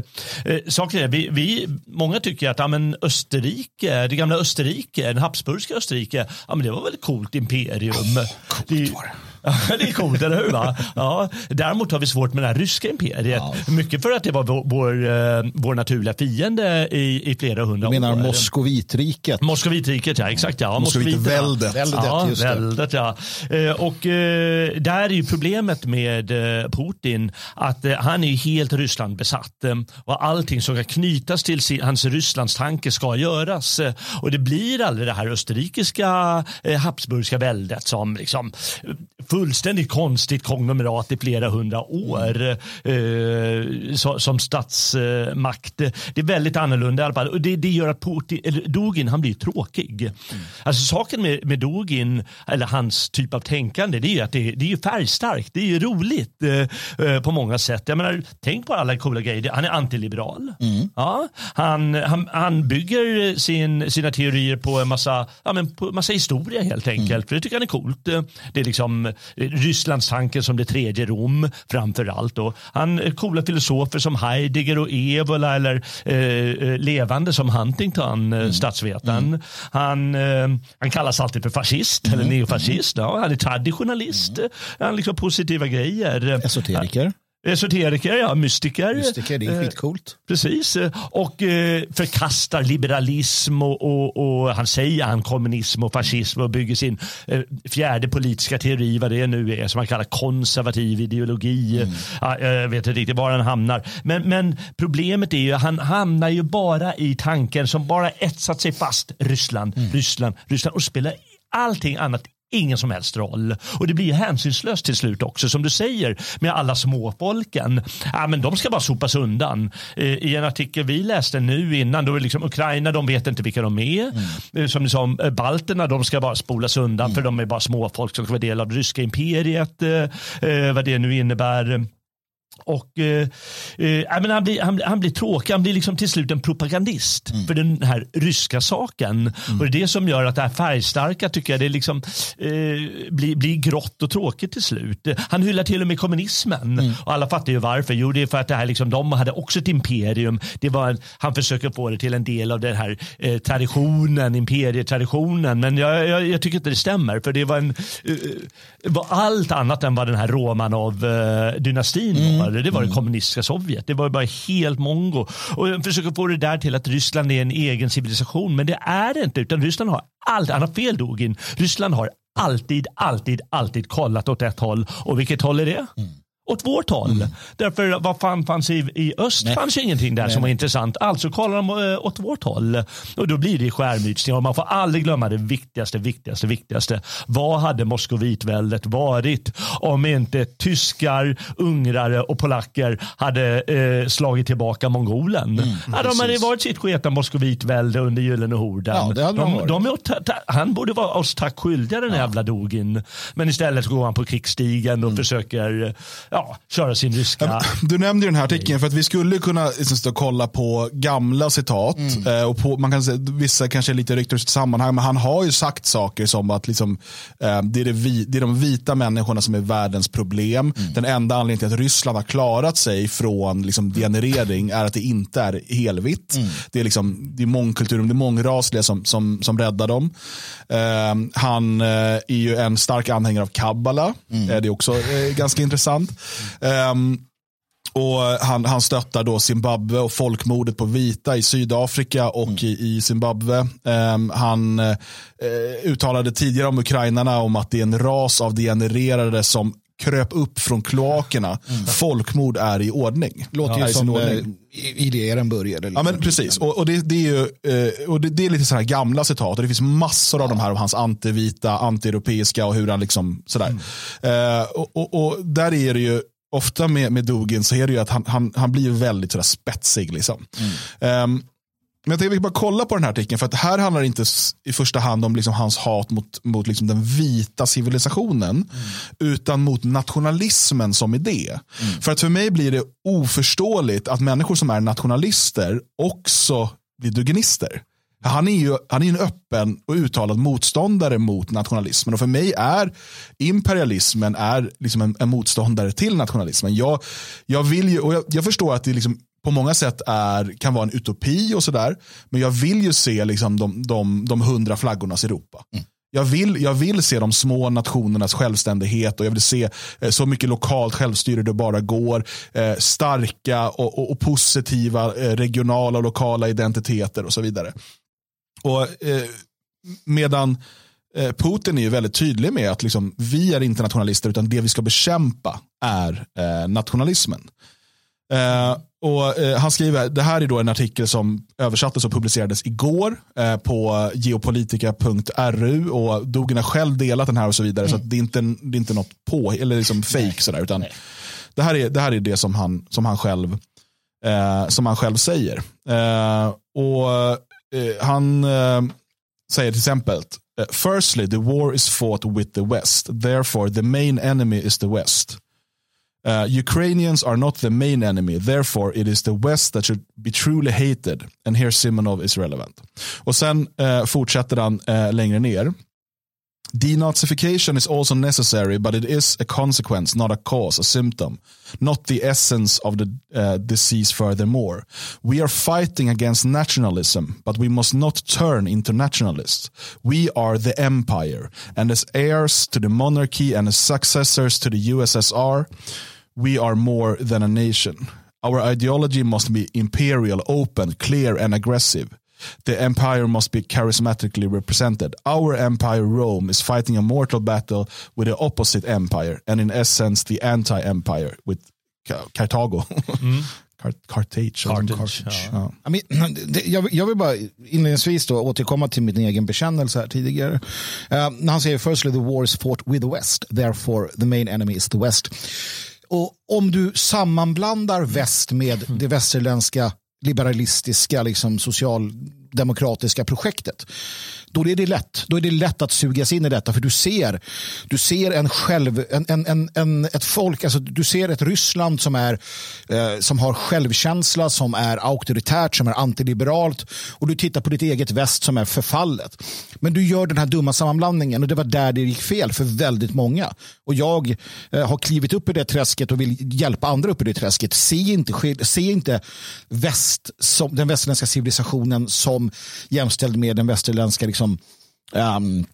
Speaker 3: Saken är, vi, vi, många tycker att ja, men Österrike, det gamla Österrike, det Habsburgska Österrike, ja, men det var väl ett coolt imperium. Oh,
Speaker 1: coolt det, var det.
Speaker 3: Det är coolt, eller hur? Va? Ja, däremot har vi svårt med det här ryska imperiet. Ja. Mycket för att det var vår, vår, eh, vår naturliga fiende i, i flera hundra
Speaker 2: år. Du menar Moskovitriket?
Speaker 3: Moskovitriket, ja. Exakt, ja.
Speaker 1: Moskovitväldet.
Speaker 3: Ja, väldet, ja. Eh, och eh, där är ju problemet med Putin att han är helt Ryssland besatt och allting som kan knytas till hans Rysslands tanke ska göras. Och det blir aldrig det här österrikiska Habsburgska väldet som liksom fullständigt konstigt konglomerat i flera hundra år eh, så, som statsmakt. Det är väldigt annorlunda i alla fall. Och det, det gör att Putin, eller Dugin han blir tråkig. Mm. Alltså saken med, med Dugin, eller hans typ av tänkande, det är ju att det, det är färgstarkt. Det är ju roligt eh, eh, på många sätt. Jag menar, tänk på alla coola grejer. Han är antiliberal. Mm. Ja, han, han, han bygger sin, sina teorier på en massa, ja, men på massa historia helt enkelt. Mm. För det tycker han är coolt. Det är liksom Rysslands tanke som det tredje Rom framför allt. Och han, eh, coola filosofer som Heidegger och Evola eller eh, eh levande som Huntington, eh, mm. statsvetaren. Mm. Han, eh, han kallas alltid för fascist mm. eller neofascist. Ja, han är traditionalist. Mm. Han liksom positiva grejer.
Speaker 2: Esoteriker.
Speaker 3: Esoteriker, ja, mystiker.
Speaker 2: Mystiker, det är eh, skitcoolt.
Speaker 3: precis, och eh, förkastar liberalism och, och, och, han säger han kommunism och fascism och bygger sin eh, fjärde politiska teori, vad det nu är, som han kallar konservativ ideologi. Mm. Ja, jag vet inte riktigt var han hamnar. Men, men problemet är ju han hamnar ju bara i tanken som bara etsat sig fast. Ryssland, mm. Ryssland, Ryssland och spelar allting annat ingen som helst roll. Och det blir hänsynslöst till slut också. Som du säger med alla småfolken. Ja, men de ska bara sopas undan. Eh, I en artikel vi läste nu innan, då är liksom Ukraina, de vet inte vilka de är. Mm. Eh, som ni sa, eh, balterna, de ska bara spolas undan mm. för de är bara småfolk som ska vara del av det ryska imperiet. vad det nu innebär. Och, eh, eh, han, blir, han, han, blir tråkig, han blir liksom till slut en propagandist mm. för den här ryska saken. Mm. Och det är det som gör att det här färgstarka tycker jag det liksom, eh, blir, blir grått och tråkigt till slut. Han hyllar till och med kommunismen. Mm. Och alla fattar ju varför. Jo, det är för att det här liksom, de hade också ett imperium. Det var en, han försöker få det till en del av den här eh, traditionen, imperietraditionen. Men jag, jag, jag, tycker inte det stämmer. För det var, en, eh, var allt annat än vad den här Romanov-dynastin eh, var det var det mm. kommunistiska Sovjet. Det var bara helt mongo. Och jag försöker få det där till att Ryssland är en egen civilisation. Men det är det inte. Utan Ryssland har allt. Han har fel Dugin. Ryssland har alltid, alltid, alltid kollat åt ett håll. Och vilket håll är det? Mm åt vårt håll. Mm. Därför vad fan fanns i, i öst Nej. fanns ingenting där Nej. som var intressant. Alltså kollar de äh, åt vårt håll. Och då blir det skärmytsningar. Och man får aldrig glömma det viktigaste, viktigaste, viktigaste. Vad hade Moskovitväldet varit om inte tyskar, ungrare och polacker hade äh, slagit tillbaka mongolen? Mm, ja, de hade varit sitt sketa Moskovitvälde under Gyllene horden. Ja, det hade de, de, de han borde vara oss tack skyldiga den ja. jävla Dogin. Men istället går han på krigsstigen och mm. försöker ja, köra sin ryska...
Speaker 1: Du nämnde den här artikeln för att vi skulle kunna liksom, kolla på gamla citat. Mm. Eh, och på, man kan säga, vissa kanske är lite ryckta ur sitt sammanhang, men han har ju sagt saker som att liksom, eh, det, är det, vi, det är de vita människorna som är världens problem. Mm. Den enda anledningen till att Ryssland har klarat sig från liksom, degenerering är att det inte är helvitt. Mm. Det är, liksom, det är mångkulturen, det är mångrasliga som, som, som räddar dem. Eh, han är ju en stark anhängare av kabbala. Mm. det är också ganska intressant. Um, och han, han stöttar då Zimbabwe och folkmordet på vita i Sydafrika och mm. i, i Zimbabwe. Um, han uh, uttalade tidigare om ukrainarna om att det är en ras av degenererade som kröp upp från kloakerna. Mm. Folkmord är i ordning.
Speaker 2: Låter
Speaker 1: ja,
Speaker 2: ju som ordning. idéer började.
Speaker 1: Liksom. Ja, men precis. Och, och, det, det, är ju, eh, och det, det, är lite sådana gamla citat. Och det finns massor av de här av hans antivita, antieuropeiska och hur han liksom sådär. Mm. Eh, och, och, och, där är det ju ofta med, med Dugin så är det ju att han, han, han blir väldigt sådär spetsig. Liksom. Mm. Um, men jag tänkte vi bara kolla på den här artikeln, för att här handlar det inte i första hand om liksom hans hat mot, mot liksom den vita civilisationen, mm. utan mot nationalismen som idé. Mm. För att för mig blir det oförståeligt att människor som är nationalister också blir duginister. Han är ju han är en öppen och uttalad motståndare mot nationalismen. Och för mig är imperialismen är liksom en, en motståndare till nationalismen. Jag, jag, vill ju, och jag, jag förstår att det liksom på många sätt är, kan vara en utopi och sådär. Men jag vill ju se liksom de, de, de hundra flaggornas Europa. Mm. Jag vill, jag vill se de små nationernas självständighet och jag vill se eh, så mycket lokalt självstyre det bara går. Eh, starka och, och, och positiva eh, regionala och lokala identiteter och så vidare. Och eh, Medan Putin är ju väldigt tydlig med att liksom, vi är inte nationalister utan det vi ska bekämpa är eh, nationalismen. Eh, och eh, Han skriver, det här är då en artikel som översattes och publicerades igår eh, på geopolitica.ru och Dogen har själv delat den här och så vidare. Mm. Så det, är inte, det är inte något på, eller liksom fake sådär. Utan det här är det, här är det som, han, som, han själv, eh, som han själv säger. Eh, och Eh, han säger till exempel Firstly, the war is fought with the West. Therefore, the main enemy is the West. Uh, Ukrainians are not the main enemy. Therefore, it is the West that should be truly hated. And here Simonov is relevant. Och sen uh, fortsätter han uh, längre ner. Denazification is also necessary, but it is a consequence, not a cause, a symptom, not the essence of the uh, disease furthermore. We are fighting against nationalism, but we must not turn into nationalists. We are the empire, and as heirs to the monarchy and as successors to the USSR, we are more than a nation. Our ideology must be imperial, open, clear, and aggressive. The empire must be charismatically represented. Our empire, Rome, is fighting a mortal battle with the opposite empire, and in essence, the anti-empire with Carthago. Mm. [laughs] Carthage.
Speaker 3: Carthage,
Speaker 2: ja. Ja. [clears throat] jag, vill bara inledningsvis då återkomma till min egen bekännelse här tidigare. Uh, när han säger firstly the war is fought with the West, therefore the main enemy is the West. Och om du sammanblandar väst med det västerländska liberalistiska, liksom, socialdemokratiska projektet då är det lätt. Då är det lätt att sugas in i detta för du ser, du ser en själv, en, en, en, en ett folk, alltså du ser ett Ryssland som, är, eh, som har självkänsla, som är auktoritärt, som är antiliberalt och du tittar på ditt eget väst som är förfallet. Men du gör den här dumma sammanblandningen och det var där det gick fel för väldigt många. Och jag eh, har klivit upp i det träsket och vill hjälpa andra upp i det träsket. Se inte, se inte väst som, den västerländska civilisationen som jämställd med den västerländska liksom, liksom um,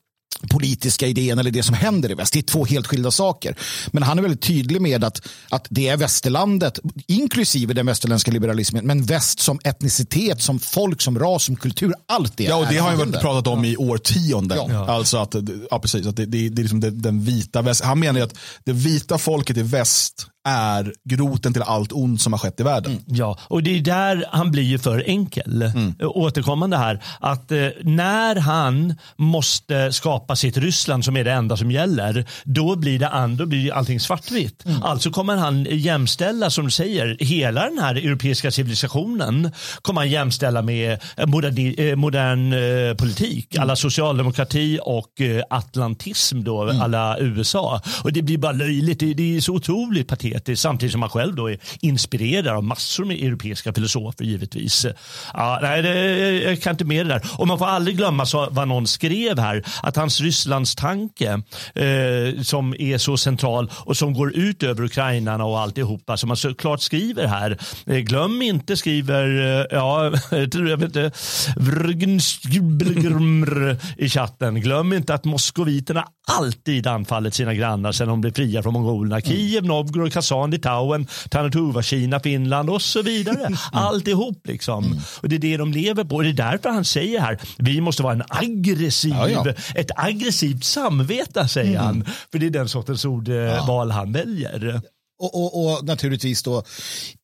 Speaker 2: politiska idén eller det som händer i väst. Det är två helt skilda saker. Men han är väldigt tydlig med att, att det är västerlandet, inklusive den västerländska liberalismen, men väst som etnicitet, som folk, som ras, som kultur, allt det.
Speaker 1: Ja, och det har han pratat om i årtionden. Ja. Alltså att, ja, precis, att det, det, det är liksom den vita väst. Han menar att det vita folket i väst är groten till allt ont som har skett i världen. Mm.
Speaker 3: Ja, och det är där han blir för enkel. Mm. Återkommande här. Att eh, när han måste skapa sitt Ryssland som är det enda som gäller, då blir, det an, då blir allting svartvitt. Mm. Alltså kommer han jämställa, som du säger, hela den här europeiska civilisationen kommer han jämställa med modern, eh, modern eh, politik, mm. alla socialdemokrati och eh, atlantism då, mm. alla USA. Och det blir bara löjligt, det, det är så otroligt patetiskt patetiskt samtidigt som man själv då är inspirerad av massor med europeiska filosofer givetvis. Ja, nej, det, jag kan inte med det där. Och man får aldrig glömma så, vad någon skrev här, att hans Rysslandstanke eh, som är så central och som går ut över ukrainarna och alltihopa som man såklart skriver här. Eh, glöm inte, skriver, eh, ja, [laughs] jag vet inte, i chatten, glöm inte att moskoviterna alltid anfallit sina grannar sedan de blev fria från mongolerna. Kiev, Novgorod, Kazan, Litauen, Tanatuva, Kina, Finland och så vidare.
Speaker 2: Mm.
Speaker 3: Alltihop liksom. Och det är det de lever på. Och det är därför han säger här, vi måste vara en aggressiv,
Speaker 2: Ja, ja.
Speaker 3: ett aggressivt samvete säger han. För det är den sortens ordval han väljer.
Speaker 2: Och, och, och naturligtvis då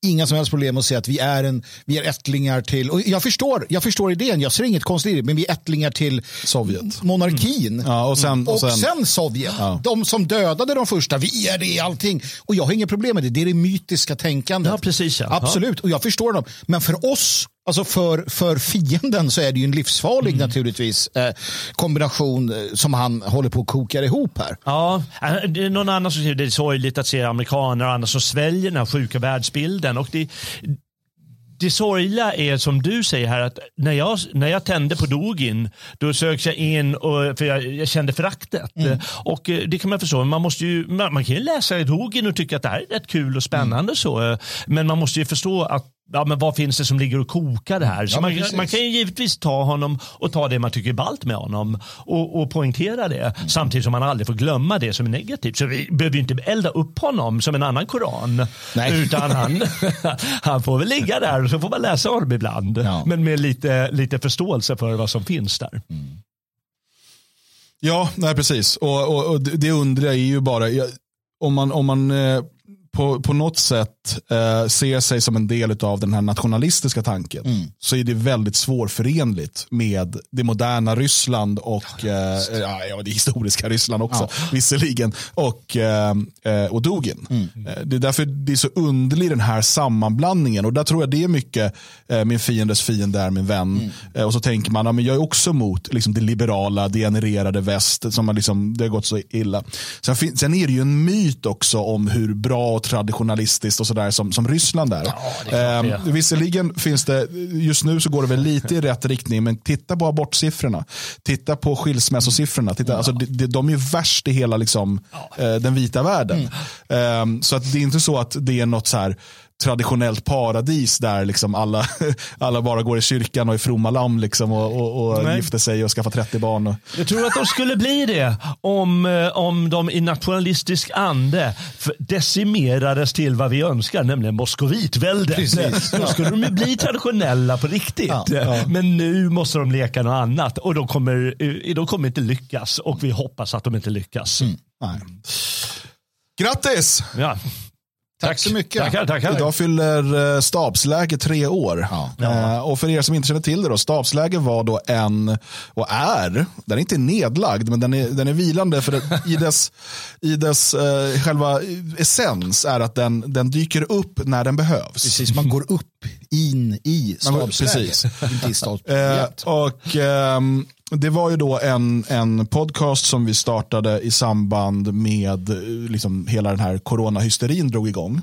Speaker 2: inga som helst problem att säga att vi är, en, vi är ättlingar till, och jag förstår, jag förstår idén, jag ser inget konstigt i det, men vi är ättlingar till
Speaker 1: Sovjet.
Speaker 2: monarkin.
Speaker 1: Ja, och sen,
Speaker 2: Och
Speaker 1: och
Speaker 2: sen,
Speaker 1: sen,
Speaker 2: Sovjet, de som dödade de första, vi är det i allting. Och jag har inga problem med det, det är det mytiska tänkandet.
Speaker 3: Ja, precis, ja.
Speaker 2: Absolut, och jag förstår dem. Men för oss, alltså för, för fienden så är det ju en livsfarlig
Speaker 3: Mm.
Speaker 2: naturligtvis eh, kombination eh, som han håller på att koka ihop här.
Speaker 3: Ja, äh, det är någon annan som skriver det är sorgligt att se amerikaner och andra som sväljer den här sjuka världsbilden. Och det, det sorgliga är som du säger här att när jag, när jag tände på Dogin då sökte jag in och, för jag, jag kände föraktet. Och eh, det kan man förstå. Man, måste ju, man, man kan ju läsa i Dogin och tycka att det här är rätt kul och spännande. så. eh, Men man måste ju förstå att Ja, men vad finns det som ligger och kokar det här? Så
Speaker 2: Ja,
Speaker 3: man, man kan ju givetvis ta honom och ta det man tycker är ballt med honom och, och poängtera det. Samtidigt som man aldrig får glömma det som är negativt. Så vi behöver ju inte elda upp honom som en annan koran.
Speaker 2: Nej.
Speaker 3: Utan han, [laughs] han får väl ligga där och så får man läsa honom ibland.
Speaker 2: Ja.
Speaker 3: Men med lite, lite förståelse för vad som finns där.
Speaker 1: Ja, nej, precis. Och, och, och det undrar är ju bara, om man, om man eh, på, på något sätt eh, ser sig som en del av den här nationalistiska tanken så är det väldigt svårförenligt med det moderna Ryssland och eh, ja, ja, det historiska Ryssland också, visserligen, och, eh, eh, och Dugin. Eh, Det är därför det är så underlig den här sammanblandningen och där tror jag det är mycket eh, min fiendes fiende är min vän. Eh, och så tänker man, ja, men jag är också emot liksom, det liberala, degenererade väst som har liksom, det har gått så illa. Sen, sen är det ju en myt också om hur bra och traditionalistiskt och sådär som, som Ryssland är.
Speaker 3: det är
Speaker 1: eh, visserligen finns det, just nu så går det väl [laughs] lite i rätt riktning, men titta på abortsiffrorna. Titta på skilsmässosiffrorna. Titta, alltså, de, de, är ju värst i hela liksom, eh, den vita världen. Eh, så att det är inte så att det är något så här traditionellt paradis där liksom alla, [laughs] alla bara går i kyrkan och är fromma lamm liksom och, och, och gifter sig och skaffar 30 barn. Och,
Speaker 3: Jag tror att de skulle bli det om, eh, om de i nationalistisk ande decimerades till vad vi önskar, nämligen moskovitväldet.
Speaker 2: Precis.
Speaker 3: Då skulle de ju bli traditionella på riktigt. Men nu måste de leka något annat och de kommer, eh, de kommer inte lyckas och vi hoppas att de inte lyckas.
Speaker 1: nej. Grattis!
Speaker 3: Ja.
Speaker 2: Tack så mycket.
Speaker 3: Tackar, tackar.
Speaker 1: Idag fyller eh, stabsläge tre år. Eh, Och för er som inte känner till det, då, stabsläge var då en, och är, den är inte nedlagd, men den är, den är vilande. För det, i dess, i dess eh, själva essens är att den, den dyker upp när den behövs.
Speaker 2: Precis, man går upp in i stabsläge.
Speaker 1: precis.
Speaker 2: Inte i
Speaker 1: Eh,
Speaker 2: stabsläge.
Speaker 1: och ehm, det var ju då en, en podcast som vi startade i samband med eh, liksom, hela den här coronahysterin drog igång.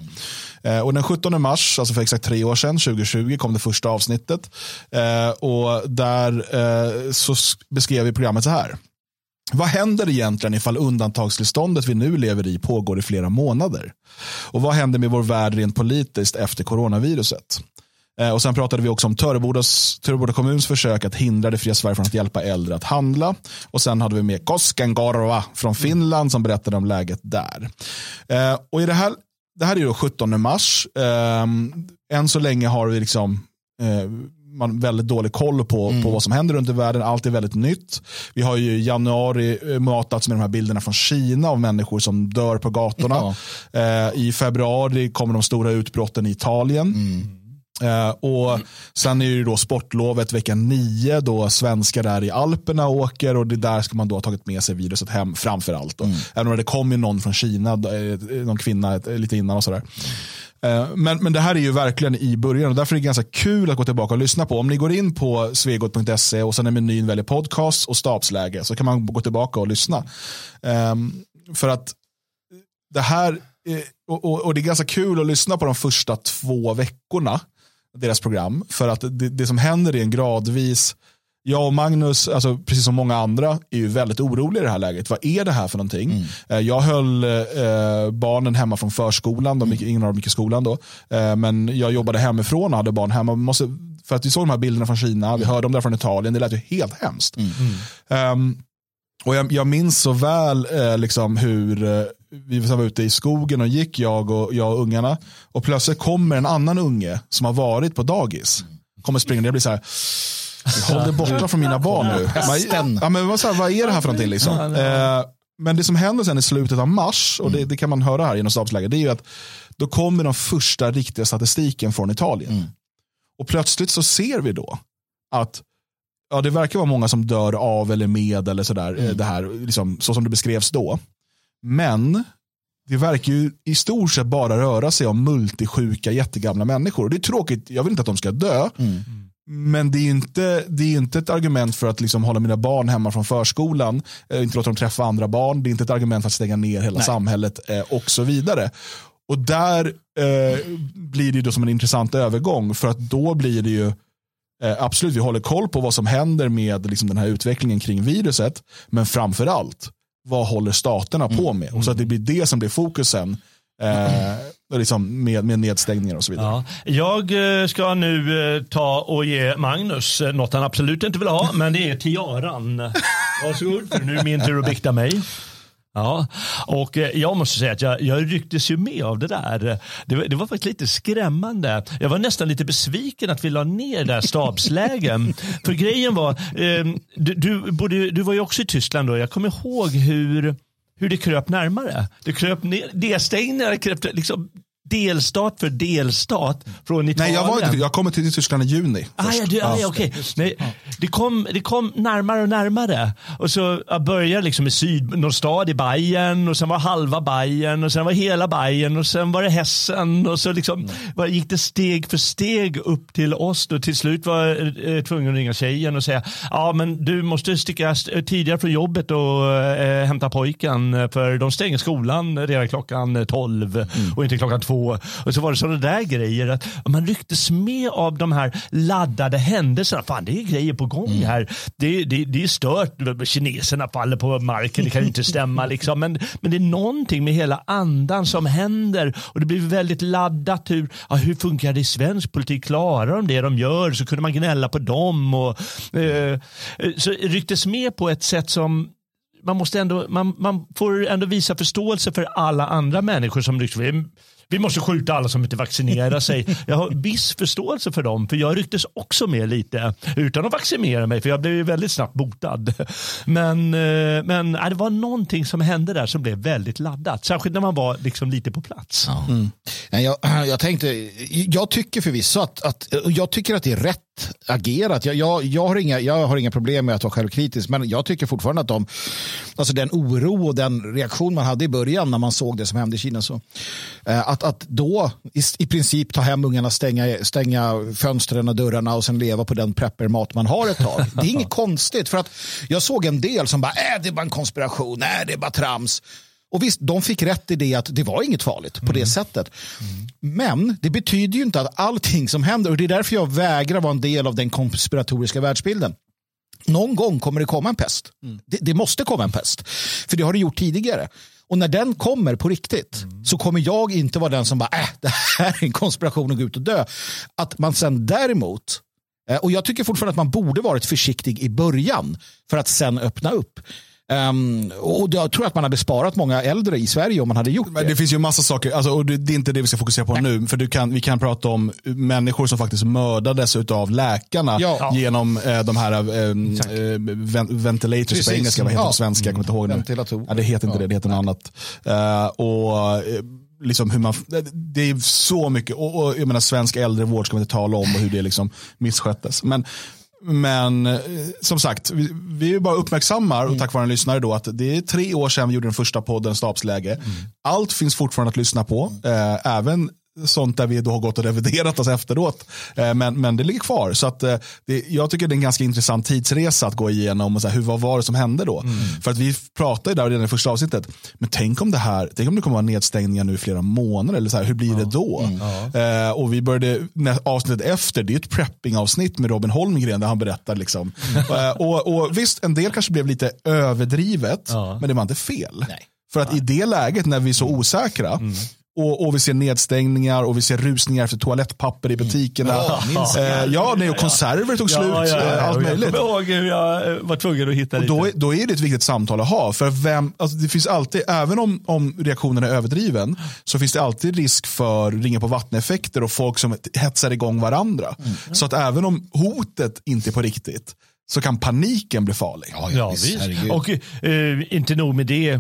Speaker 1: Eh, och den 17 mars, alltså för exakt tre år sedan, 2020, kom det första avsnittet. Eh, och där eh, så beskrev vi programmet så här. Vad händer egentligen ifall undantagstillståndet vi nu lever i pågår i flera månader? Och vad händer med vår värld rent politiskt efter coronaviruset? Eh, Och sen pratade vi också om Törebodas, Töreboda kommuns försök att hindra det fria Sverige från att hjälpa äldre att handla. Och sen hade vi med Koskenkorva från Finland som berättade om läget där. Eh, Och i det, här, det här är ju 17 mars. Eh, Än så länge har vi liksom eh, man väldigt dålig koll på, på vad som händer runt i världen. Allt är väldigt nytt. Vi har ju i januari matats med de här bilderna från Kina av människor som dör på gatorna. Eh, I februari kommer de stora utbrotten i Italien. Eh, och Sen är det ju då sportlovet vecka nio då svenskar är i Alperna åker och det där ska man då ha tagit med sig viruset hem framför allt. Då. Även om det kom ju någon från Kina, eh, någon kvinna eh, lite innan och sådär. Eh, Men, men det här är ju verkligen i början och därför är det ganska kul att gå tillbaka och lyssna på. Om ni går in på svegot.se och sen i menyn väljer podcast och stabsläge så kan man gå tillbaka och lyssna. Ehm, för att det här, och, och, och det är ganska kul att lyssna på de första två veckorna, deras program, för att det, det som händer är en gradvis, jag och Magnus, alltså, precis som många andra, är ju väldigt oroliga i det här läget. Vad är det här för någonting? Eh, Jag höll eh, barnen hemma från förskolan, de gick, ingen av dem gick i skolan då, eh, men jag jobbade hemifrån och hade barn hemma. Måste, för att vi såg de här bilderna från Kina, vi hörde om det från Italien, det lät ju helt hemskt. Ehm, och jag, jag minns så väl eh, liksom hur, eh, vi var ute i skogen och gick, jag och, jag och ungarna. Och plötsligt kommer en annan unge som har varit på dagis. Kommer springande, jag blir så här, håll dig borta från mina barn nu. Ja, men vad, så här, vad är det här för någonting liksom? Eh, men det som händer sen i slutet av mars, och det, det kan man höra här genom stabsläget, det är ju att då kommer den första riktiga statistiken från Italien. Och plötsligt så ser vi då att ja, det verkar vara många som dör av eller med eller sådär, eh, det här, liksom, så som det beskrevs då. Men det verkar ju i stort sett bara röra sig om multisjuka jättegamla människor. Det är tråkigt, jag vill inte att de ska dö. Men det är inte, det är inte ett argument för att liksom hålla mina barn hemma från förskolan, eh, inte låta dem träffa andra barn. Det är inte ett argument för att stänga ner hela samhället eh, och så vidare. Och där eh, blir det då som en intressant övergång för att då blir det ju eh, absolut, vi håller koll på vad som händer med liksom, den här utvecklingen kring viruset. Men framför allt, vad håller staterna på med? Och så att det blir det som blir fokusen eh, liksom med, med nedstängningar och så vidare.
Speaker 3: Ja. Jag eh, ska nu eh, ta och ge Magnus eh, något han absolut inte vill ha, men det är tiaran. [laughs] Varsågod, för nu är min tur att bikta mig. Ja, och eh, jag måste säga att jag, jag rycktes ju med av det där. Det, var- det var faktiskt lite skrämmande. Jag var nästan lite besviken att vi la ner där stabslägen. [laughs] För grejen var, eh, du, du, både, du var ju också i Tyskland då. Jag kommer ihåg hur, hur det kröp närmare. Det kröp ner, nedstängningar kröp liksom delstat för delstat från Italien.
Speaker 1: Nej, jag, var jag kommer till Tyskland i juni.
Speaker 3: Ah, ja, du, ah, ja, okej. Nej, det, kom, det kom närmare och närmare. Och så jag började liksom i syd, någon stad i Bayern och sen var halva Bayern och sen var hela Bayern och sen var det Hessen och så liksom var, gick det steg för steg upp till oss. Då till slut var jag eh, tvungen att ringa tjejen och säga ja men du måste sticka st- tidigare från jobbet och eh, hämta pojken eh, för de stänger skolan redan klockan 12 och inte klockan Och så var det sådana där grejer. att Man rycktes med av de här laddade händelserna. Fan, det är grejer på gång här. Det, det, det är stört. Kineserna faller på marken, det kan inte stämma. Liksom. Men, men det är någonting med hela andan som händer och det blir väldigt laddat. Hur, ja, hur funkar det i svensk politik? Klarar de det de gör? Så kunde man gnälla på dem. Och, eh, så rycktes med på ett sätt som man, måste ändå, man, man får ändå visa förståelse för alla andra människor som liksom, vi, vi måste skjuta alla som inte vaccinerar sig. Jag har viss förståelse för dem, för jag rycktes också med lite utan att vaccinera mig, för jag blev ju väldigt snabbt botad. Men, eh, men eh, det var någonting som hände där som blev väldigt laddat, särskilt när man var liksom lite på plats.
Speaker 2: Mm. Jag, [clears throat] jag tänkte, jag tycker förvisso att, att, jag tycker att det är rätt agerat. Jag, jag, jag, har inga, jag har inga problem med att vara självkritisk, men jag tycker fortfarande att de, alltså den oro och den reaktion man hade i början när man såg det som hände i Kina, så, eh, att, att då i, i princip ta hem ungarna, stänga, stänga fönstren och dörrarna och sen leva på den preppermat man har ett tag. Det är inget [laughs] konstigt, för att jag såg en del som bara, äh, det är bara en konspiration, äh, det är bara trams. Och visst, de fick rätt i det att det var inget farligt på det sättet. Men det betyder ju inte att allting som händer, och det är därför jag vägrar vara en del av den konspiratoriska världsbilden. Någon gång kommer det komma en pest. Det, det måste komma en pest. För det har det gjort tidigare. Och när den kommer på riktigt så kommer jag inte vara den som bara, äh, det här är en konspiration och gå ut och dö. Att man sen däremot, eh, och jag tycker fortfarande att man borde varit försiktig i början för att sen öppna upp. Ehm, och jag tror att man hade sparat många äldre i Sverige om man hade gjort
Speaker 1: Men
Speaker 2: det.
Speaker 1: det finns ju massa saker, alltså, och det, det är inte det vi ska fokusera på nu. För du kan, vi kan prata om människor som faktiskt mördades av läkarna
Speaker 2: Ja.
Speaker 1: genom eh, de här eh, eh, ven, ventilators
Speaker 2: Precis.
Speaker 1: på engelska, vad heter det
Speaker 2: Ja.
Speaker 1: på svenska? Jag kommer inte ihåg nu. Ja, det heter inte
Speaker 2: Ja.
Speaker 1: det, det heter något annat. Eh, och eh, liksom hur man, det är så mycket, och, och jag menar svensk äldrevård ska vi inte tala om och hur det liksom missköttes. Men, men eh, som sagt, vi, vi bara uppmärksammar och tack vare en lyssnare då att det är tre år sedan vi gjorde den första podden Stabsläge. Allt finns fortfarande att lyssna på, eh, även sånt där vi då har gått och reviderat oss efteråt. Eh, men, men det ligger kvar. Så att, eh, det, jag tycker det är en ganska intressant tidsresa att gå igenom. Och så här, hur, vad var det som hände då? För att vi pratade där redan i första avsnittet. Men tänk om det här, tänk om det kommer vara nedstängningar nu i flera månader. Eller så här, hur blir det då? Eh, och vi började, avsnittet efter, det är ett prepping-avsnitt med Robin Holmgren där han berättar. Liksom. eh, och, och visst, en del kanske blev lite överdrivet,
Speaker 3: Ja.
Speaker 1: men det var inte fel.
Speaker 2: Nej.
Speaker 1: För att i det läget när vi är så osäkra, Och, och vi ser nedstängningar och vi ser rusningar efter toalettpapper i butikerna. Ja, eh, ja nej, och konserver tog slut.
Speaker 3: Ja, ja, ja.
Speaker 1: eh, Allt
Speaker 3: Och
Speaker 1: möjligt.
Speaker 3: Jag kommer ihåg hur jag eh, var tvungen att hitta
Speaker 1: Och då, är- då är det ett viktigt samtal att ha. För vem, alltså det finns alltid, även om, om reaktionen är överdriven, så finns det alltid risk för ringa på vatteneffekter och folk som hetsar igång varandra. Så att även om hotet inte är på riktigt, så kan paniken bli farlig.
Speaker 3: Ja,
Speaker 2: visst,
Speaker 3: visst.
Speaker 2: herregud.
Speaker 3: Och eh, inte nog med det.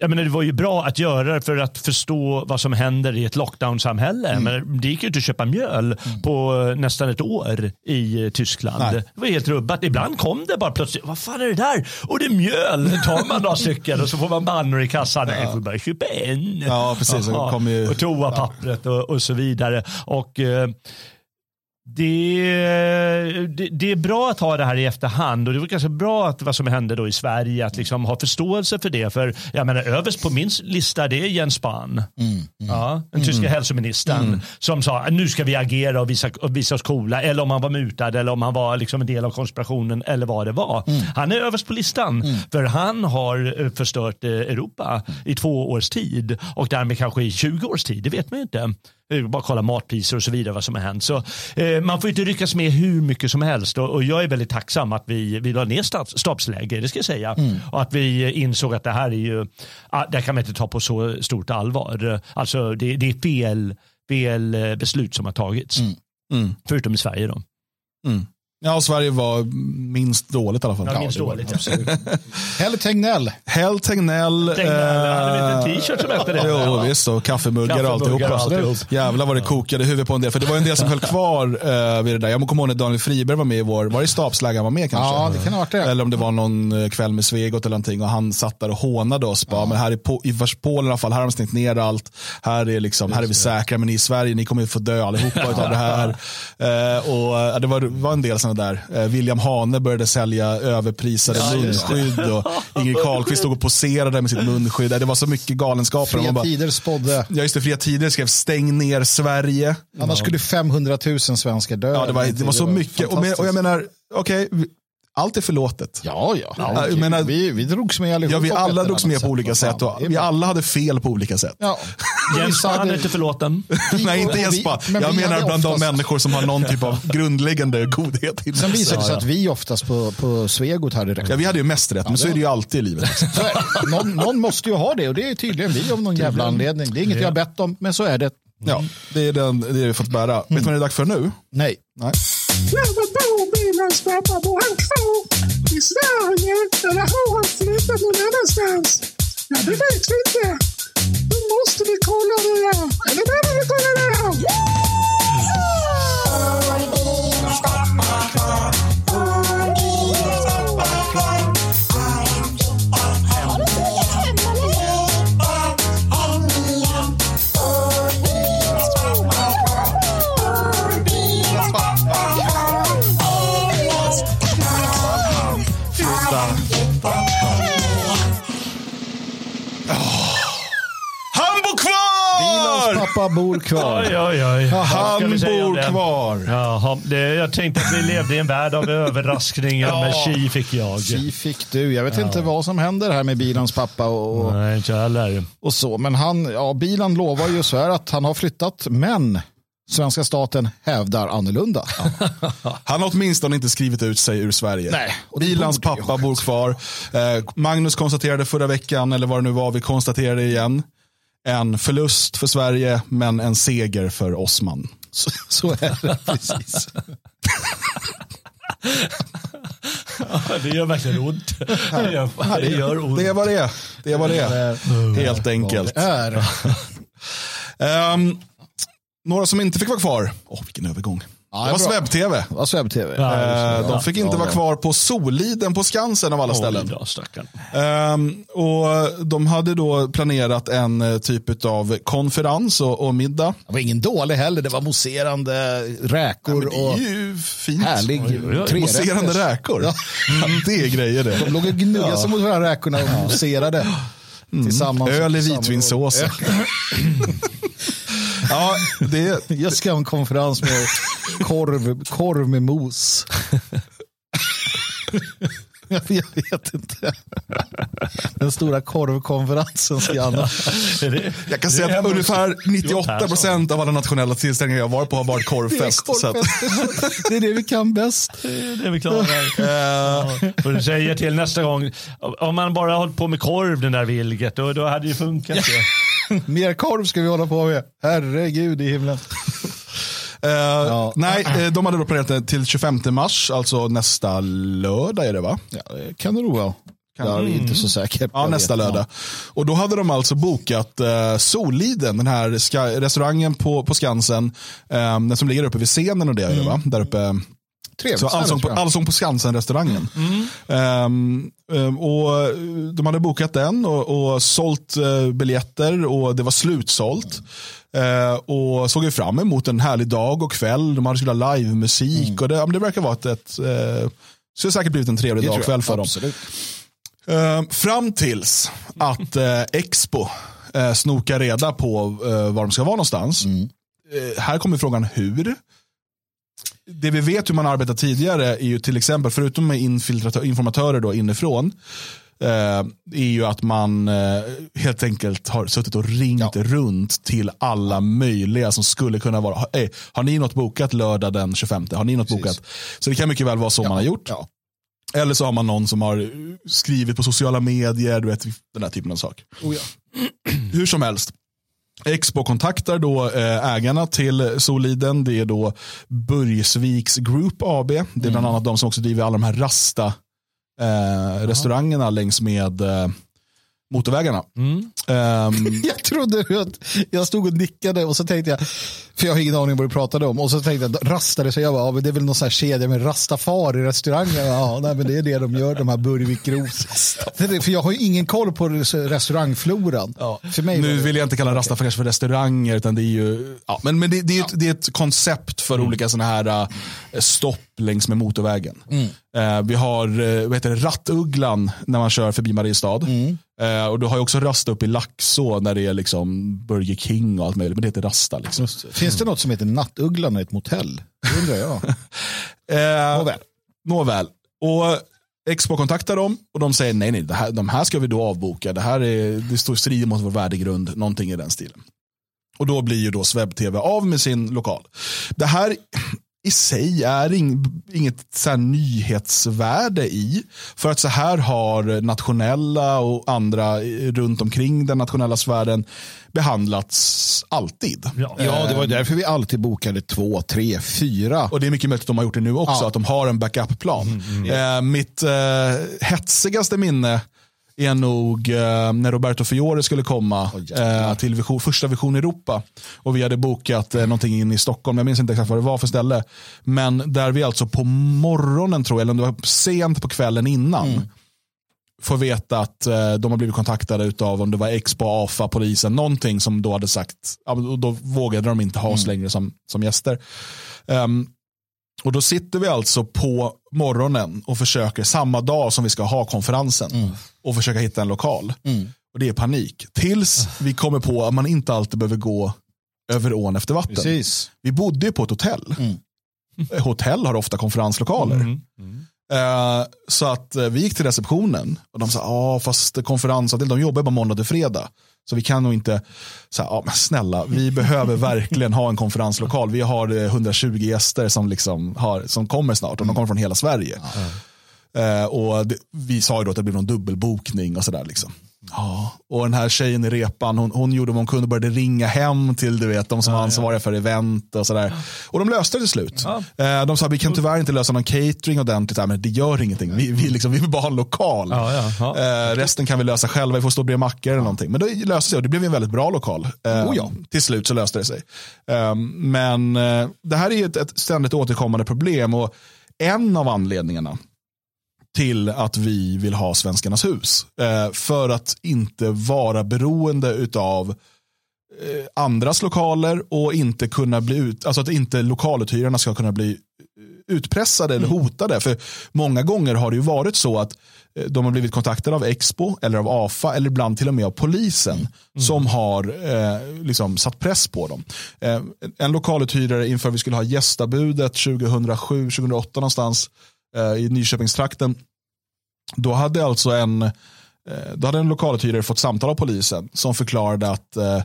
Speaker 3: Jag menar, det var ju bra att göra det för att förstå vad som händer i ett lockdown-samhälle.
Speaker 1: Mm.
Speaker 3: Men det gick ju inte att köpa mjöl på eh, nästan ett år i eh, Tyskland.
Speaker 1: Nej.
Speaker 3: Det var helt rubbat. Ibland kom det bara plötsligt. Vad fan är det där? Och det är mjöl. Tar man några stycken och så får man bannor i kassan. Nej, jag får bara köpa en.
Speaker 1: Ja, precis. Ju-
Speaker 3: Och toapappret och, och så vidare. Och eh, det, det, det är bra att ha det här i efterhand och det var ganska bra att vad som hände då i Sverige att liksom ha förståelse för det. För jag menar överst på min lista det är Jens Spahn. Ja, den tyska hälsoministern som sa nu ska vi agera och visa, och visa oss coola. Eller om han var mutad eller om han var liksom en del av konspirationen eller vad det var. Han är överst på listan för han har eh, förstört eh, Europa i två års tid och därmed kanske i 20 års tid. Det vet man ju inte. Bara kolla matpriser och så vidare vad som har hänt. Så, eh, man får inte ryckas med hur mycket som helst och, och jag är väldigt tacksam att vi, vi la ner stabs, stabsläge, det ska jag säga. Och att vi insåg att det här är ju, ah, det här kan man inte ta på så stort allvar. Alltså det, det är fel, fel eh, beslut som har tagits.
Speaker 1: Mm.
Speaker 3: Förutom i Sverige då.
Speaker 1: Ja, Sverige var minst dåligt i alla fall.
Speaker 3: Ja, minst
Speaker 1: det var-
Speaker 3: dåligt. Ja. [laughs]
Speaker 2: Helle Tegnell.
Speaker 1: Hell Tegnell.
Speaker 3: Tegnell, hade
Speaker 1: eh,
Speaker 3: en t-shirt som hette det?
Speaker 1: Jo,
Speaker 3: Ja.
Speaker 1: visst. Och kaffemuggar och
Speaker 3: Kaffemuggar och
Speaker 1: alltihopa.
Speaker 3: alltihop.
Speaker 1: Jävlar vad det kokade i huvudet på en del. För det var en del som höll kvar eh, vid det där. Jag kommer ihåg när Daniel Friberg var med i vår, var det stabsläge han var med kanske?
Speaker 2: Ja, det kan ha varit det.
Speaker 1: Eller om det var någon eh, kväll med Svegot eller någonting och han satt där och hånade oss. Bara, men här i, Po- i Polen i alla fall, här har de stängt ner allt. Här är, liksom, här är vi säkra, men ni i Sverige, ni kommer ju få dö allihopa av det här. [laughs] Eh, och, eh, det var, var en del sådana där. Eh, William Hane började sälja överprisade munskydd och [laughs] Ingrid Carlqvist stod och poserade med sitt munskydd. Det var så mycket galenskaper. Man
Speaker 2: Fria
Speaker 1: bara,
Speaker 2: Tider spådde.
Speaker 1: Ja, just det. Fria Tider skrev stäng ner Sverige.
Speaker 2: Annars skulle 500 000 svenskar dö.
Speaker 1: Ja, det var, det var så mycket. Och, med, och jag menar, okej, vi- allt är förlåtet.
Speaker 2: Ja, ja.
Speaker 1: Ja, jag menar-
Speaker 2: vi, vi drogs med allihopa.
Speaker 1: Ja, vi alla drogs med på olika sätt och vi alla hade fel på olika sätt.
Speaker 2: Ja. [laughs]
Speaker 3: Spahn
Speaker 2: hade-
Speaker 3: är inte förlåten. [laughs]
Speaker 1: Nej, inte Jesper.
Speaker 2: men
Speaker 1: Jag menar bland de
Speaker 2: oftast-
Speaker 1: människor som har någon typ av [laughs] grundläggande godhet. i
Speaker 2: Sen visade det sig att vi oftast på, på Svegot hade rätt.
Speaker 1: Ja, vi hade ju mest rätt, men så är det ju alltid i livet.
Speaker 2: Någon, någon måste ju ha det och det är tydligen vi av någon jävla anledning. Det är inget jag har bett om, men så är det.
Speaker 1: Ja, det är den, det vi fått bära. Vet du vad det är dags för nu?
Speaker 2: Nej.
Speaker 1: Nej.
Speaker 4: I Sverige eller har han flyttat någon annanstans? Ja, det vet vi inte. Då måste vi kolla det. Eller behöver vi kolla det här?
Speaker 2: Pappa bor kvar.
Speaker 3: Oj, oj, oj. Ska
Speaker 1: Han bor
Speaker 3: det?
Speaker 1: kvar.
Speaker 3: Jaha, det, jag tänkte att vi levde i en värld av överraskningar, men tji fick jag.
Speaker 2: Tji fick du. Jag vet inte vad som händer här med Bilans pappa och,
Speaker 3: Nej, inte jag heller.
Speaker 2: och så. Men han, ja, Bilan lovar ju så här att han har flyttat, men svenska staten hävdar annorlunda. [laughs]
Speaker 1: Han har åtminstone inte skrivit ut sig ur Sverige.
Speaker 2: Nej,
Speaker 1: Bilans pappa bor kvar. Eh, Magnus konstaterade förra veckan, eller vad det nu var, vi konstaterade igen. En förlust för Sverige, men en seger för Osman.
Speaker 2: Så, så är det [laughs] precis.
Speaker 3: Det gör verkligen ont. Det gör, det gör ont.
Speaker 1: Det är vad det är. Det är vad det är. Helt enkelt. [laughs] Ehm, några som inte fick vara kvar. Åh, vilken övergång.
Speaker 2: Ja,
Speaker 1: det var. Sveb-TV.
Speaker 2: Sveb-TV?
Speaker 3: Ja.
Speaker 1: Eh, De fick inte vara kvar på Soliden på Skansen av alla
Speaker 3: Oj
Speaker 1: ställen. Ehm, och de hade då planerat en eh, typ av konferens och, och middag.
Speaker 2: Det var ingen dålig heller. Det var mousserande räkor
Speaker 1: Men det är
Speaker 2: och
Speaker 1: ju fint.
Speaker 2: härlig trerätters.
Speaker 1: Mousserande räkor. Det är grejer det.
Speaker 2: De låg och gnuggade sig mot varandra räkorna och mousserade. Tillsammans.
Speaker 1: Öl i vitvinsås. [laughs] [clears throat] [clears throat] ja, det,
Speaker 2: Jag ska ha en konferens med korv, korv med mos. Jag vet inte. Den stora korvkonferensen ska.
Speaker 3: Är det-
Speaker 1: Jag kan säga
Speaker 3: är
Speaker 1: att ungefär
Speaker 3: Johan
Speaker 1: 98
Speaker 3: Persson.
Speaker 1: procent av alla nationella tillställningar jag varit på har varit korvfest.
Speaker 2: Det är,
Speaker 1: så
Speaker 2: det är det vi kan bäst.
Speaker 3: Det är det vi klarar. Ja, Får du säga till nästa gång, om man bara hållit på med korv den där Vilget, då, då hade det funkat. ju. [laughs]
Speaker 2: Mer korv ska vi hålla på med. Herregud i himlen.
Speaker 1: eh, Nej, eh, de hade då planerat det till 25 mars, alltså nästa lördag är det va?
Speaker 2: Ja, det kan det nog vara. Jag är inte så säker.
Speaker 1: Ja, nästa
Speaker 2: vet.
Speaker 1: lördag. Och då hade de alltså bokat eh, Soliden, den här restaurangen på, på Skansen, eh, den som ligger uppe vid scenen och det, det va? Där uppe.
Speaker 2: Trevligt.
Speaker 1: Så allsång på, allsång på Skansen-restaurangen. Ehm, ehm, och de hade bokat den och, och sålt uh, biljetter och det var slutsålt. Eh, och såg ju fram emot en härlig dag och kväll. De hade skulle ha livemusik och det, men det verkar vara ett, ett uh, så det säkert blivit en trevlig
Speaker 2: Det
Speaker 1: dag och kväll för dem.
Speaker 2: Absolut.
Speaker 1: Eh, fram tills att eh, Expo eh, snokar reda på eh, var de ska vara någonstans. Eh, här kommer frågan hur. Det vi vet hur man arbetar tidigare är ju till exempel, förutom med informatörer då inifrån, eh, är ju att man eh, helt enkelt har suttit och ringt runt till alla möjliga som skulle kunna vara, hey, har ni något bokat lördag den 25? Har ni något bokat? Så det kan mycket väl vara så man har gjort.
Speaker 2: Ja.
Speaker 1: Eller så har man någon som har skrivit på sociala medier, du vet, den här typen av sak.
Speaker 2: Oh, ja.
Speaker 1: Hur som helst. Expo kontaktar då eh, ägarna till Soliden. Det är då Börjesviks Group AB. Det är bland
Speaker 2: Mm.
Speaker 1: annat de som också driver alla de här Rasta eh, restaurangerna längs med eh, motorvägarna.
Speaker 3: Mm.
Speaker 1: Ehm, [laughs]
Speaker 2: Jag trodde att jag stod och nickade och så tänkte jag, för jag har ingen aning vad du pratade om, och så tänkte jag rastade så jag bara, ja, men det är väl någon sån här kedja med rastafari restauranger. Ja, nej, men det är det de gör, de här Burvik Gros. För jag har ju ingen koll på res- restaurangfloran. För mig
Speaker 1: nu vill jag inte kalla Rasta för, restauranger, utan det är ju ja, men, men det, det, är ett, det är ett koncept för olika sådana här eh, stopp längs med motorvägen. Eh, vi har eh, vad heter det, Rattugglan när man kör förbi Mariestad. Eh, och du har ju också Rasta uppe i Laxå när det är liksom Burger King och allt möjligt, men det heter Rasta. Liksom.
Speaker 2: Finns det något som heter Nattugglan i ett motell? Det undrar jag. [laughs]
Speaker 1: Eh,
Speaker 2: Nåväl.
Speaker 1: Nåväl. Och Expo kontaktar dem och de säger nej, nej, det här, de här ska vi då avboka. Det här är, det står strid mot vår värdegrund, någonting i den stilen. Och då blir ju då Sveb TV av med sin lokal. Det här i sig är ing, inget så nyhetsvärde i. För att så här har nationella och andra runt omkring den nationella sfären behandlats alltid.
Speaker 3: Ja.
Speaker 2: Ja, det var ju därför vi alltid bokade två, tre, fyra.
Speaker 1: Och det är mycket möjligt att de har gjort det nu också,
Speaker 2: Ja.
Speaker 1: att de har en backup-plan. Eh, mitt eh, hetsigaste minne är nog eh, när Roberto Fiore skulle komma
Speaker 2: jäklar.
Speaker 1: eh, till vision, första Vision Europa. Och vi hade bokat eh, någonting in i Stockholm, jag minns inte exakt vad det var för ställe. Men där vi alltså på morgonen tror jag, eller om det var sent på kvällen innan, får veta att eh, de har blivit kontaktade av om det var Expo, AFA, polisen, någonting som då hade sagt, ja, då- vågade de inte ha oss längre som, som gäster. Ehm, och då sitter vi alltså på morgonen och försöker samma dag som vi ska ha konferensen och försöka hitta en lokal. Och det är panik. Tills vi kommer på att man inte alltid behöver gå över ån efter vatten.
Speaker 2: Precis.
Speaker 1: Vi bodde ju på ett hotell. Eh, Hotell har ofta konferenslokaler.
Speaker 3: Mm.
Speaker 1: Eh, så att eh, vi gick till receptionen och de sa, ja fast konferensavdelningen, de jobbar bara måndag till fredag. Så vi kan nog inte, så här, ja men snälla, vi behöver [laughs] verkligen ha en konferenslokal. Vi har eh, 120 gäster som, liksom har, som kommer snart och de kommer från hela Sverige. Eh, och det, vi sa ju då att det blev någon dubbelbokning och sådär. Liksom. Ja, och den här tjejen i repan, hon, hon gjorde vad hon kunde och började ringa hem till du vet, de som var ansvariga för event och sådär. Och de löste det till slut. Eh, de sa vi kan tyvärr inte lösa någon catering ordentligt, här, men det gör ingenting. Vi, vi, liksom, vi vill bara ha en lokal.
Speaker 3: Ja, ja, ja.
Speaker 1: Eh, resten kan vi lösa själva, vi får stå bredvid mackor eller någonting. Men det löste sig och det blev en väldigt bra lokal. Eh,
Speaker 2: Oh ja.
Speaker 1: Till slut så löste det sig. Eh, men eh, det här är ett, ett ständigt återkommande problem och en av anledningarna till att vi vill ha Svenskarnas hus. Eh, för att inte vara beroende av eh, andras lokaler och inte kunna bli ut, alltså att inte lokaluthyrarna ska kunna bli utpressade eller hotade. För många gånger har det ju varit så att eh, de har blivit kontaktade av Expo eller av AFA eller ibland till och med av polisen som har eh, liksom satt press på dem. Eh, en lokaluthyrare inför vi skulle ha gästabudet 2007-2008 någonstans eh, i Nyköpingstrakten Då hade alltså en, eh, då hade en lokaluthyrare fått samtal av polisen som förklarade att eh,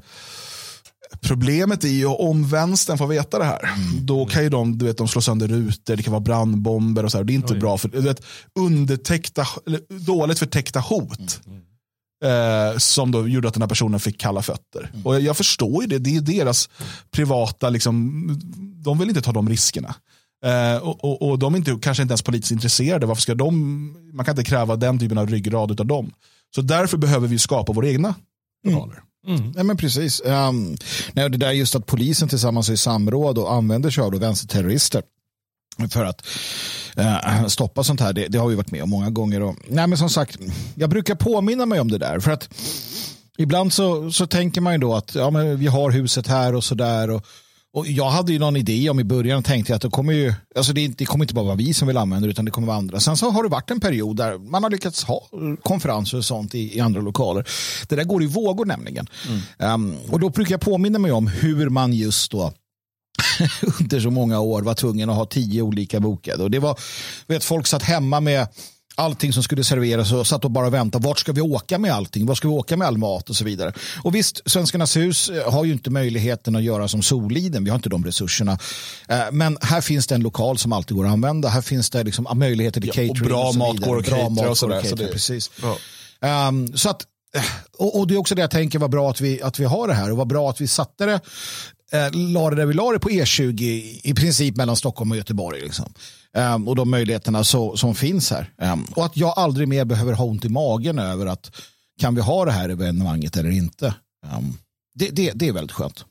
Speaker 1: Problemet är ju om vänstern får veta det här. Då kan ju de, du vet, de slå sönder rutor, det kan vara brandbomber och så här. Det är inte bra för du vet, undertäckta, dåligt förtäckta hot. Eh, som då gjorde att den här personen fick kalla fötter. Och jag, jag förstår ju det, det är deras privata, liksom, de vill inte ta de riskerna. Eh, och, och, och de är inte, kanske inte ens politiskt intresserade. Varför ska de, man kan inte kräva den typen av ryggrad av dem. Så därför behöver vi skapa våra egna lokaler.
Speaker 2: Nej, men precis. Um, nej, det där just att polisen tillsammans i samråd och använder sig av då vänsterterrorister för att eh, stoppa sånt här. Det, det har vi varit med om många gånger. Och, nej, men som sagt, jag brukar påminna mig om det där. För att ibland så, så tänker man ju då att ja, men vi har huset här och så där. Och, och jag hade ju någon idé om i början tänkte jag att det kommer ju, alltså det, det kommer inte bara vara vi som vill använda det utan det kommer vara andra. Sen så har det varit en period där man har lyckats ha konferenser och sånt i, i andra lokaler. Det där går i vågor nämligen. Um, och då brukar jag påminna mig om hur man just då [laughs] under så många år var tvungen att ha tio olika bokade. Och det var, vet, folk satt hemma med allting som skulle serveras och satt och bara väntade. Vart ska vi åka med allting? Vart ska vi åka med all mat och så vidare? Och visst, Svenskarnas hus eh, har ju inte möjligheten att göra som Soliden. Vi har inte de resurserna. Eh, Men här finns det en lokal som alltid går att använda. Här finns det liksom möjligheter till
Speaker 1: och
Speaker 2: catering.
Speaker 1: bra
Speaker 2: så
Speaker 1: mat går att catera och sådär,
Speaker 2: går att
Speaker 1: så det-
Speaker 2: Precis.
Speaker 1: Ja.
Speaker 2: Um, så att, och, och det är också det jag tänker var bra att vi, att vi har det här och vad bra att vi satte det, eh, la det där vi la det på E20 i, i princip mellan Stockholm och Göteborg. Liksom. Um, och de möjligheterna så, som finns här. Um, och att jag aldrig mer behöver ha ont i magen över att kan vi ha det här evenemanget eller inte. Um, det, det, det är väldigt skönt.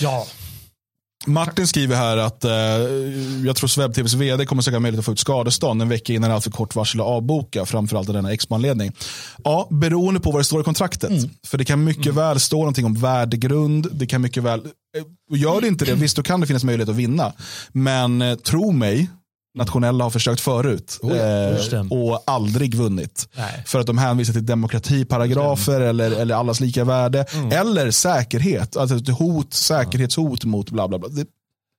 Speaker 3: Ja,
Speaker 1: Martin skriver här att eh, jag tror SvebTVs vd kommer söka möjlighet att få ut skadestånd en vecka innan allt för kort varsel att avboka, framförallt av denna Expo-anledning. Ja, beroende på vad det står i kontraktet. För det kan mycket väl stå någonting om värdegrund, det kan mycket väl, eh, gör det inte det, visst då kan det finnas möjlighet att vinna. Men eh, tro mig, Nationella har försökt förut
Speaker 3: just
Speaker 1: eh, och aldrig vunnit.
Speaker 3: Nej.
Speaker 1: För att de hänvisar till demokratiparagrafer eller, eller allas lika värde. Eller säkerhet, alltså ett hot, säkerhetshot mot bla bla bla. Det,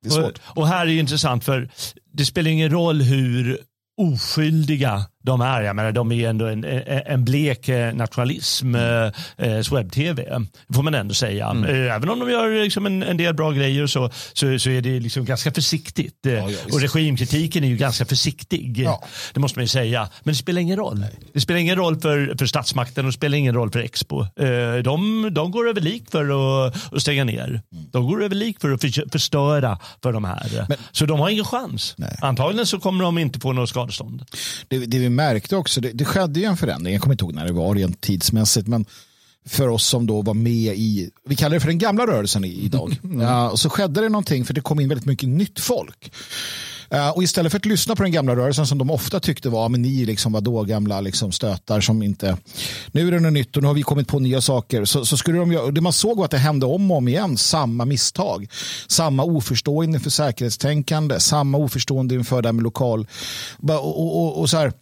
Speaker 1: det är svårt.
Speaker 3: Och, och här är det intressant för det spelar ingen roll hur oskyldiga de är. Jag menar, de är ändå en, en blek eh, nationalism, eh, eh, Swebb-TV, får man ändå säga. Eh, Även om de gör liksom en, en del bra grejer så, så, så är det liksom ganska försiktigt. Eh, och regimkritiken är ju ganska försiktig, eh,
Speaker 2: Ja.
Speaker 3: det måste man ju säga. Men det spelar ingen roll. Det spelar ingen roll för, för statsmakten och det spelar ingen roll för Expo. Eh, De, de går över lik för att, att stänga ner. De går över lik för att för, förstöra för de här. så de har ingen chans. Antagligen så kommer de inte få något skadestånd.
Speaker 2: det, det vi märkte också, det, det skedde ju en förändring, jag kommer inte ihåg när det var rent tidsmässigt, men för oss som då var med i, vi kallar det för den gamla rörelsen i- idag, ja, och så skedde det någonting för det kom in väldigt mycket nytt folk. Eh, och istället för att lyssna på den gamla rörelsen som de ofta tyckte var, men ni liksom var då gamla liksom stötar som inte, nu är det något nytt och nu har vi kommit på nya saker. Så, så skulle de göra, det man såg var att det hände om och om igen, samma misstag. Samma oförstående för säkerhetstänkande, samma oförstående inför det här med lokal. Och, och, och, och så här,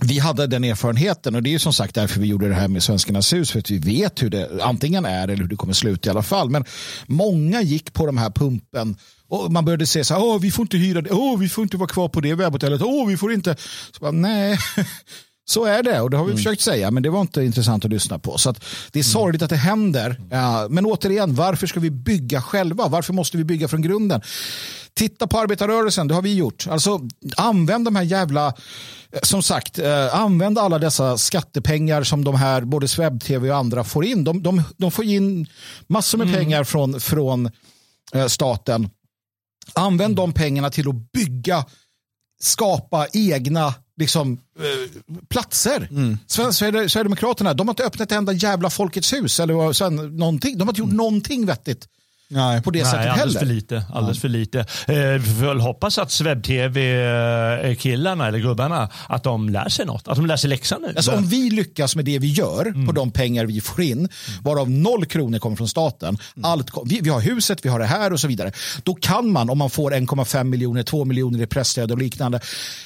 Speaker 2: vi hade den erfarenheten och det är ju som sagt därför vi gjorde det här med Svenskarnas hus för att vi vet hur det antingen är eller hur det kommer sluta i alla fall. Men många gick på de här pumpen och man började säga så här, Åh, vi får inte hyra det, Åh, vi får inte vara kvar på det webbhotellet, Åh, vi får inte. Så bara, nej, så är det och det har vi försökt säga men det var inte intressant att lyssna på. Så att det är sorgligt att det händer. Ja, men återigen, varför ska vi bygga själva? Varför måste vi bygga från grunden? Titta på arbetarrörelsen, det har vi gjort. Alltså använd de här jävla, eh, som sagt, eh, använd alla dessa skattepengar som de här, både Swebb-TV och andra får in. De, de, de får in massor med pengar från, från eh, staten. Använd de pengarna till att bygga, skapa egna liksom, eh, platser. Sverige- Sverigedemokraterna, de har inte öppnat ett enda jävla Folkets hus eller sen, någonting. De har inte gjort någonting vettigt
Speaker 1: Nej.
Speaker 2: på det
Speaker 3: Nej,
Speaker 2: sättet
Speaker 3: alldeles
Speaker 2: heller.
Speaker 3: för lite. Alldeles för lite. Eh, vi får väl hoppas att Swebb-TV-killarna eller gubbarna att de lär sig något. Att de lär sig läxan nu.
Speaker 2: Alltså, om vi lyckas med det vi gör på de pengar vi får in, varav noll kronor kommer från staten, allt, kom- vi, vi har huset, vi har det här och så vidare. Då kan man, om man får 1,5 miljoner, 2 miljoner i pressstöd och liknande,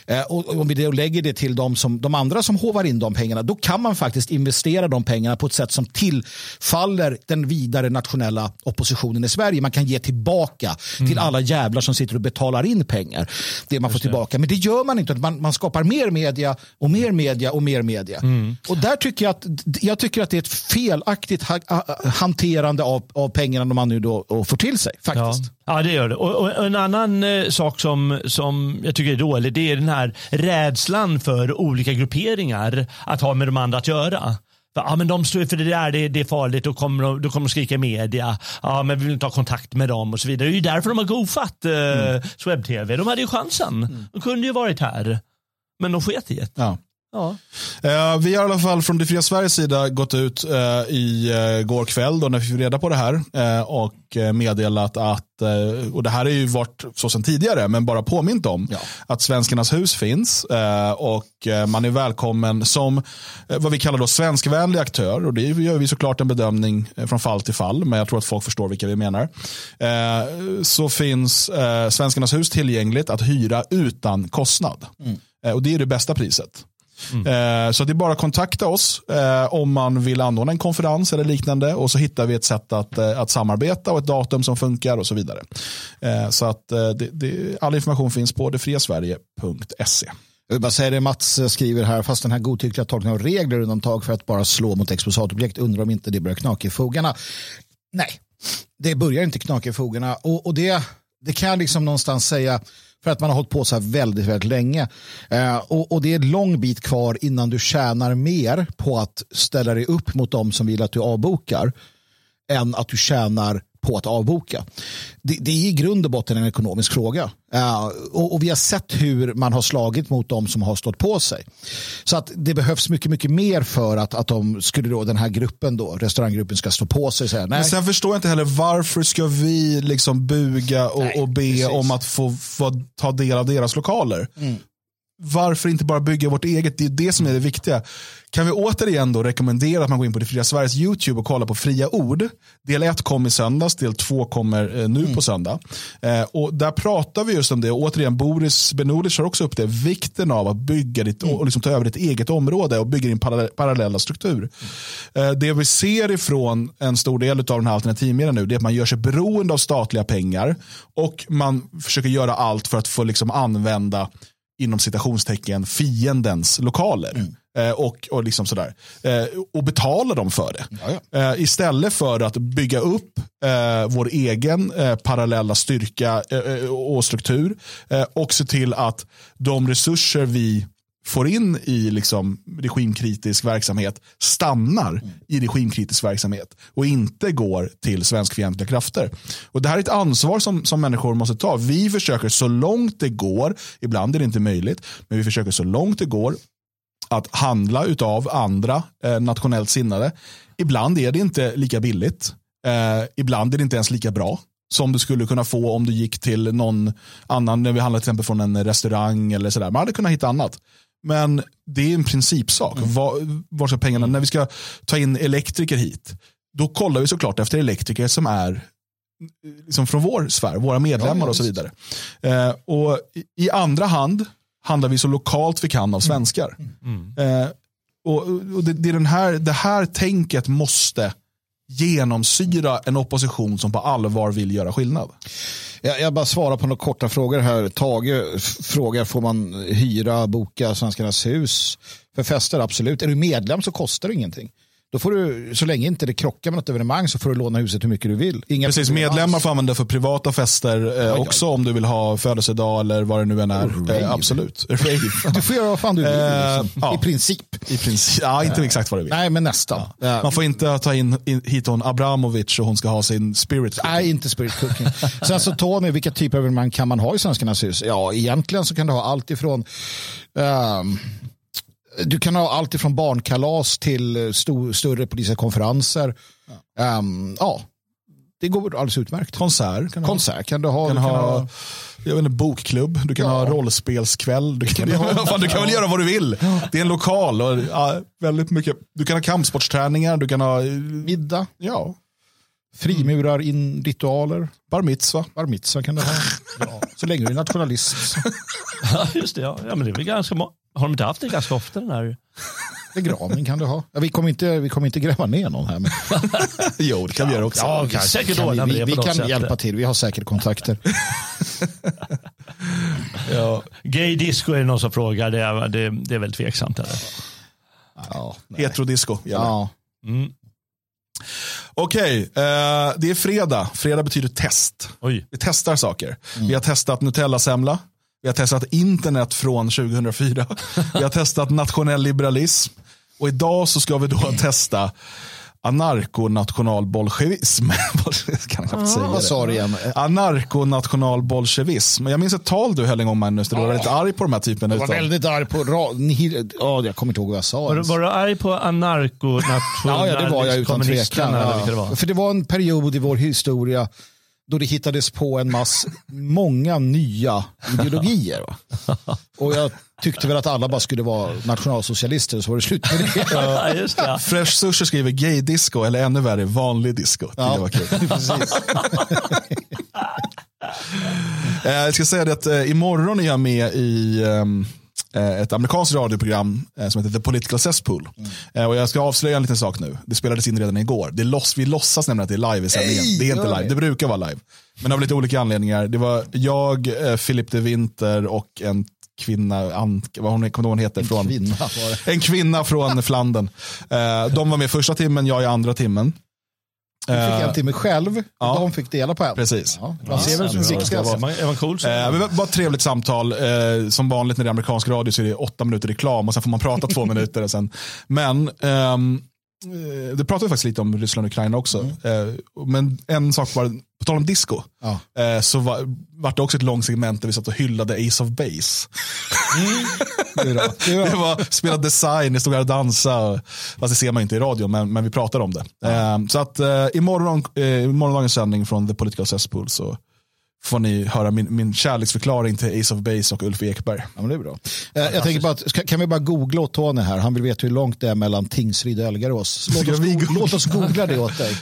Speaker 2: eh, och, och om vi då lägger det till de, som, de andra som hovar in de pengarna, då kan man faktiskt investera de pengarna på ett sätt som tillfaller den vidare nationella oppositionen Sverige. Man kan ge tillbaka till alla jävlar som sitter och betalar in pengar. Det man får tillbaka. Men det gör man inte. Man, man skapar mer media och mer media och mer media. Och där tycker jag att, jag tycker att det är ett felaktigt ha, ha, hanterande av, av pengarna man nu då får till sig.
Speaker 3: Ja.
Speaker 2: Faktiskt.
Speaker 3: ja, det gör det. Och, och en annan eh, sak som, som jag tycker är dålig det är den här rädslan för olika grupperingar att ha med de andra att göra. Ja, men de står för det där, det, det är farligt, då kommer, de, då kommer de skrika i media. Ja, men vi vill inte ha kontakt med dem och så vidare. Det är ju därför de har goofat eh,
Speaker 1: Mm.
Speaker 3: Swebb-TV. De hade ju chansen. De kunde ju varit här. Men de sket i det.
Speaker 1: Ja.
Speaker 3: Ja.
Speaker 1: Eh, vi har i alla fall från Det fria Sveriges sida gått ut eh, i eh, går kväll då när vi fick reda på det här och meddelat att, och det här har ju varit så sedan tidigare, men bara påmint om
Speaker 2: Ja.
Speaker 1: att Svenskarnas hus finns och man är välkommen som vad vi kallar då svenskvänlig aktör och det gör vi såklart en bedömning från fall till fall, men jag tror att folk förstår vilka vi menar. Så finns Svenskarnas hus tillgängligt att hyra utan kostnad. Eh, och det är det bästa priset. Mm. Eh, så det är bara att kontakta oss eh, om man vill anordna en konferens eller liknande och så hittar vi ett sätt att, eh, att samarbeta och ett datum som funkar och så vidare. Så att det, det, all information finns på detfriasverige.se.
Speaker 2: Jag vill bara säga det Mats skriver här, fast den här godtyckliga tolkningen av regler undantag för att bara slå mot exposatobjekt undrar om inte det börjar knaka i fogarna. Nej, det börjar inte knaka i fogarna och, och det, det kan jag liksom någonstans säga för att man har hållit på så här väldigt, väldigt länge. Eh, och, och det är en lång bit kvar innan du tjänar mer på att ställa dig upp mot dem som vill att du avbokar än att du tjänar på att avboka. Det, det är i grund och botten en ekonomisk fråga. Eh, och, och vi har sett hur man har slagit mot dem som har stått på sig. Så att det behövs mycket, mycket mer för att, att de skulle då, den här gruppen då, restauranggruppen ska stå på sig och säga.
Speaker 1: Men sen förstår jag inte heller varför ska vi liksom buga och,
Speaker 2: Nej,
Speaker 1: och be
Speaker 2: precis.
Speaker 1: om att få, få ta del av deras lokaler. Varför inte bara bygga vårt eget? Det är det som är det viktiga. Kan vi återigen då rekommendera att man går in på det fria Sveriges YouTube och kollar på fria ord. Del 1 kom i söndags, del 2 kommer eh, nu på söndag. Eh, och där pratar vi just om det. Och återigen, Boris Benolic har också upp det. Vikten av att bygga ditt, och liksom ta över ditt eget område och bygga din parallella, parallella struktur. Eh, det vi ser ifrån en stor del av den här alternativmedien nu det är att man gör sig beroende av statliga pengar och man försöker göra allt för att få liksom använda inom citationstecken fiendens lokaler. Eh, och, och, liksom sådär. Eh, och betala dem för det. Eh, istället för att bygga upp eh, vår egen eh, parallella styrka eh, eh, och struktur och se till att de resurser vi får in i liksom regimkritisk verksamhet stannar i regimkritisk verksamhet och inte går till svenskfientliga krafter. Och Det här är ett ansvar som, som människor måste ta. Vi försöker så långt det går, ibland är det inte möjligt, men vi försöker så långt det går att handla utav andra eh, nationellt sinnade. Ibland är det inte lika billigt. Eh, ibland är det inte ens lika bra som du skulle kunna få om du gick till någon annan, när vi handlar till exempel från en restaurang eller sådär. Man hade kunnat hitta annat. Men det är en principsak. Var, var ska pengarna, när vi ska ta in elektriker hit, då kollar vi såklart efter elektriker som är liksom från vår sfär, våra medlemmar
Speaker 2: Ja,
Speaker 1: och så vidare. Eh, och i, I andra hand handlar vi så lokalt vi kan av svenskar. Eh, och, och det, det, är den här, det här tänket måste genomsyra en opposition som på allvar vill göra skillnad.
Speaker 2: Jag, jag bara svarar på några korta frågor här. Tage frågar, får man hyra, boka Svenskarnas hus för fester? Absolut. Är du medlem så kostar det ingenting. Då får du, så länge inte det krockar med något evenemang så får du låna huset hur mycket du vill. Inga
Speaker 1: Precis, medlemmar får använda för privata fester eh, också om du vill ha födelsedag eller vad det nu än är.
Speaker 2: rave.
Speaker 1: Eh, absolut. [laughs] Rave.
Speaker 2: Du får göra vad fan du vill.
Speaker 1: Eh,
Speaker 2: liksom.
Speaker 1: ja.
Speaker 2: I princip.
Speaker 1: I princip, ja, inte exakt vad du vill.
Speaker 2: Nej, men nästan. Ja.
Speaker 1: Man får inte ta in, in hit hon Abramovic och hon ska ha sin spirit.
Speaker 2: Nej, inte spirit cooking. Sen så Tony, vilka typer av evenemang kan man ha i Svenskarnas hus? Ja, egentligen så kan du ha allt ifrån ehm, du kan ha allt ifrån barnkalas till eh, stor, större politiska konferenser. Ehm, ja, det går alldeles utmärkt.
Speaker 1: Konsert kan du ha.
Speaker 2: Konsert kan du ha.
Speaker 1: Du kan
Speaker 2: du
Speaker 1: ha jag vet inte, bokklubb, du kan
Speaker 2: Ja.
Speaker 1: ha rollspelskväll. Du kan,
Speaker 2: du ha.
Speaker 1: fan, du kan väl göra vad du vill. Det är en lokal. Och, ja, väldigt mycket. Du kan ha kampsportsträningar, du kan ha
Speaker 2: middag,
Speaker 1: ja,
Speaker 2: frimurar in ritualer,
Speaker 1: bar mitzva.
Speaker 2: bar mitzvah kan du ha. [laughs] Ja, så länge du är nationalist. [laughs]
Speaker 3: Ja, just det. Ja. ja, men det är väl ganska må- Har de inte haft det ganska ofta den här [laughs]
Speaker 2: Begravning kan du ha. Ja, vi, kommer inte, vi kommer inte gräva ner någon här. Men [laughs]
Speaker 1: jo, det kan vi göra också.
Speaker 3: Ja, kanske säkert
Speaker 2: kan vi, vi, vi kan
Speaker 3: sätt.
Speaker 2: hjälpa till. Vi har säkert kontakter. [laughs]
Speaker 3: Ja. Gay disco är det någon som frågar. Det är, det, det är väl tveksamt. Eller?
Speaker 2: Ja.
Speaker 1: Heterodisco.
Speaker 2: ja.
Speaker 3: Mm.
Speaker 1: Okej, eh, det är fredag. Fredag betyder test.
Speaker 3: Oj.
Speaker 1: Vi testar saker. Vi har testat Nutella-semla. Vi har testat internet från 2004. Vi har testat nationell liberalism. Och idag så ska vi då testa anarkonationalbolsjevism. [laughs] kan jag säga
Speaker 2: Vad sa du igen?
Speaker 1: Anarkonationalbolsjevism. Jag minns ett tal du höll en gång Magnus, där du var lite arg på de här typen
Speaker 2: Jag var väldigt arg på ra- ni- ja, Jag kommer inte ihåg vad jag sa.
Speaker 3: Var, var du arg på anarko
Speaker 2: Ja, ja, det var jag utan tvekan. Ja. För det var en period i vår historia då det hittades på en mass, många nya ideologier. Va? [laughs] Och jag tyckte väl att alla bara skulle vara nationalsocialister så var det slut med det.
Speaker 3: Ja, just det.
Speaker 1: Fresh Sushi skriver gay disco eller ännu värre vanlig disco.
Speaker 2: Ja.
Speaker 1: det var kul. [laughs] Eh, jag ska säga det att eh, imorgon är jag med i eh, ett amerikanskt radioprogram eh, som heter The Political Cesspool. Eh, och jag ska avslöja en liten sak nu. Det spelades in redan igår. Det loss, vi låtsas nämligen att det är live i sändningen. Det är inte live,
Speaker 2: det?
Speaker 1: det brukar vara live. Men av lite olika anledningar. Det var jag, eh, Philip de Winter och en kvinna, Ann, vad hon, kommer hon heter? från,
Speaker 2: Kvinna.
Speaker 1: En kvinna från [laughs] Flandern. Eh, de var med första timmen, jag i andra timmen.
Speaker 2: Du fick
Speaker 1: Eh,
Speaker 2: en timme själv och
Speaker 1: ja.
Speaker 2: de fick dela på en.
Speaker 1: Precis.
Speaker 2: Ja, man ser väl?
Speaker 1: Eh, men det var ett trevligt samtal. Eh, som vanligt när det är amerikansk radio så är det åtta minuter reklam och sen får man prata två [laughs] minuter. Och sen. Men ehm, eh, det pratade vi faktiskt lite om Ryssland och Ukraina också. Eh, men en sak var, på tal om disco,
Speaker 2: Ja.
Speaker 1: eh, så var, var det också ett långt segment där vi satt och hyllade Ace of Base. [laughs]
Speaker 2: Det är bra. Det är
Speaker 1: Det var spela design, det stod här och dansa. Fast det ser man inte i radio, men, men vi pratar om det. Eh, så att eh, imorgon, eh, i morgondagens sändning från The Political Cesspool så får ni höra min, min kärleksförklaring till Ace of Base och Ulf Ekberg.
Speaker 2: Ja, men det är bra. Eh, jag tänker bara att, kan vi bara googla åt Tony här? Han vill veta hur långt det är mellan Tingsryd och Elgarås. Låt oss, go-
Speaker 1: googla?
Speaker 2: låt oss googla det åt dig.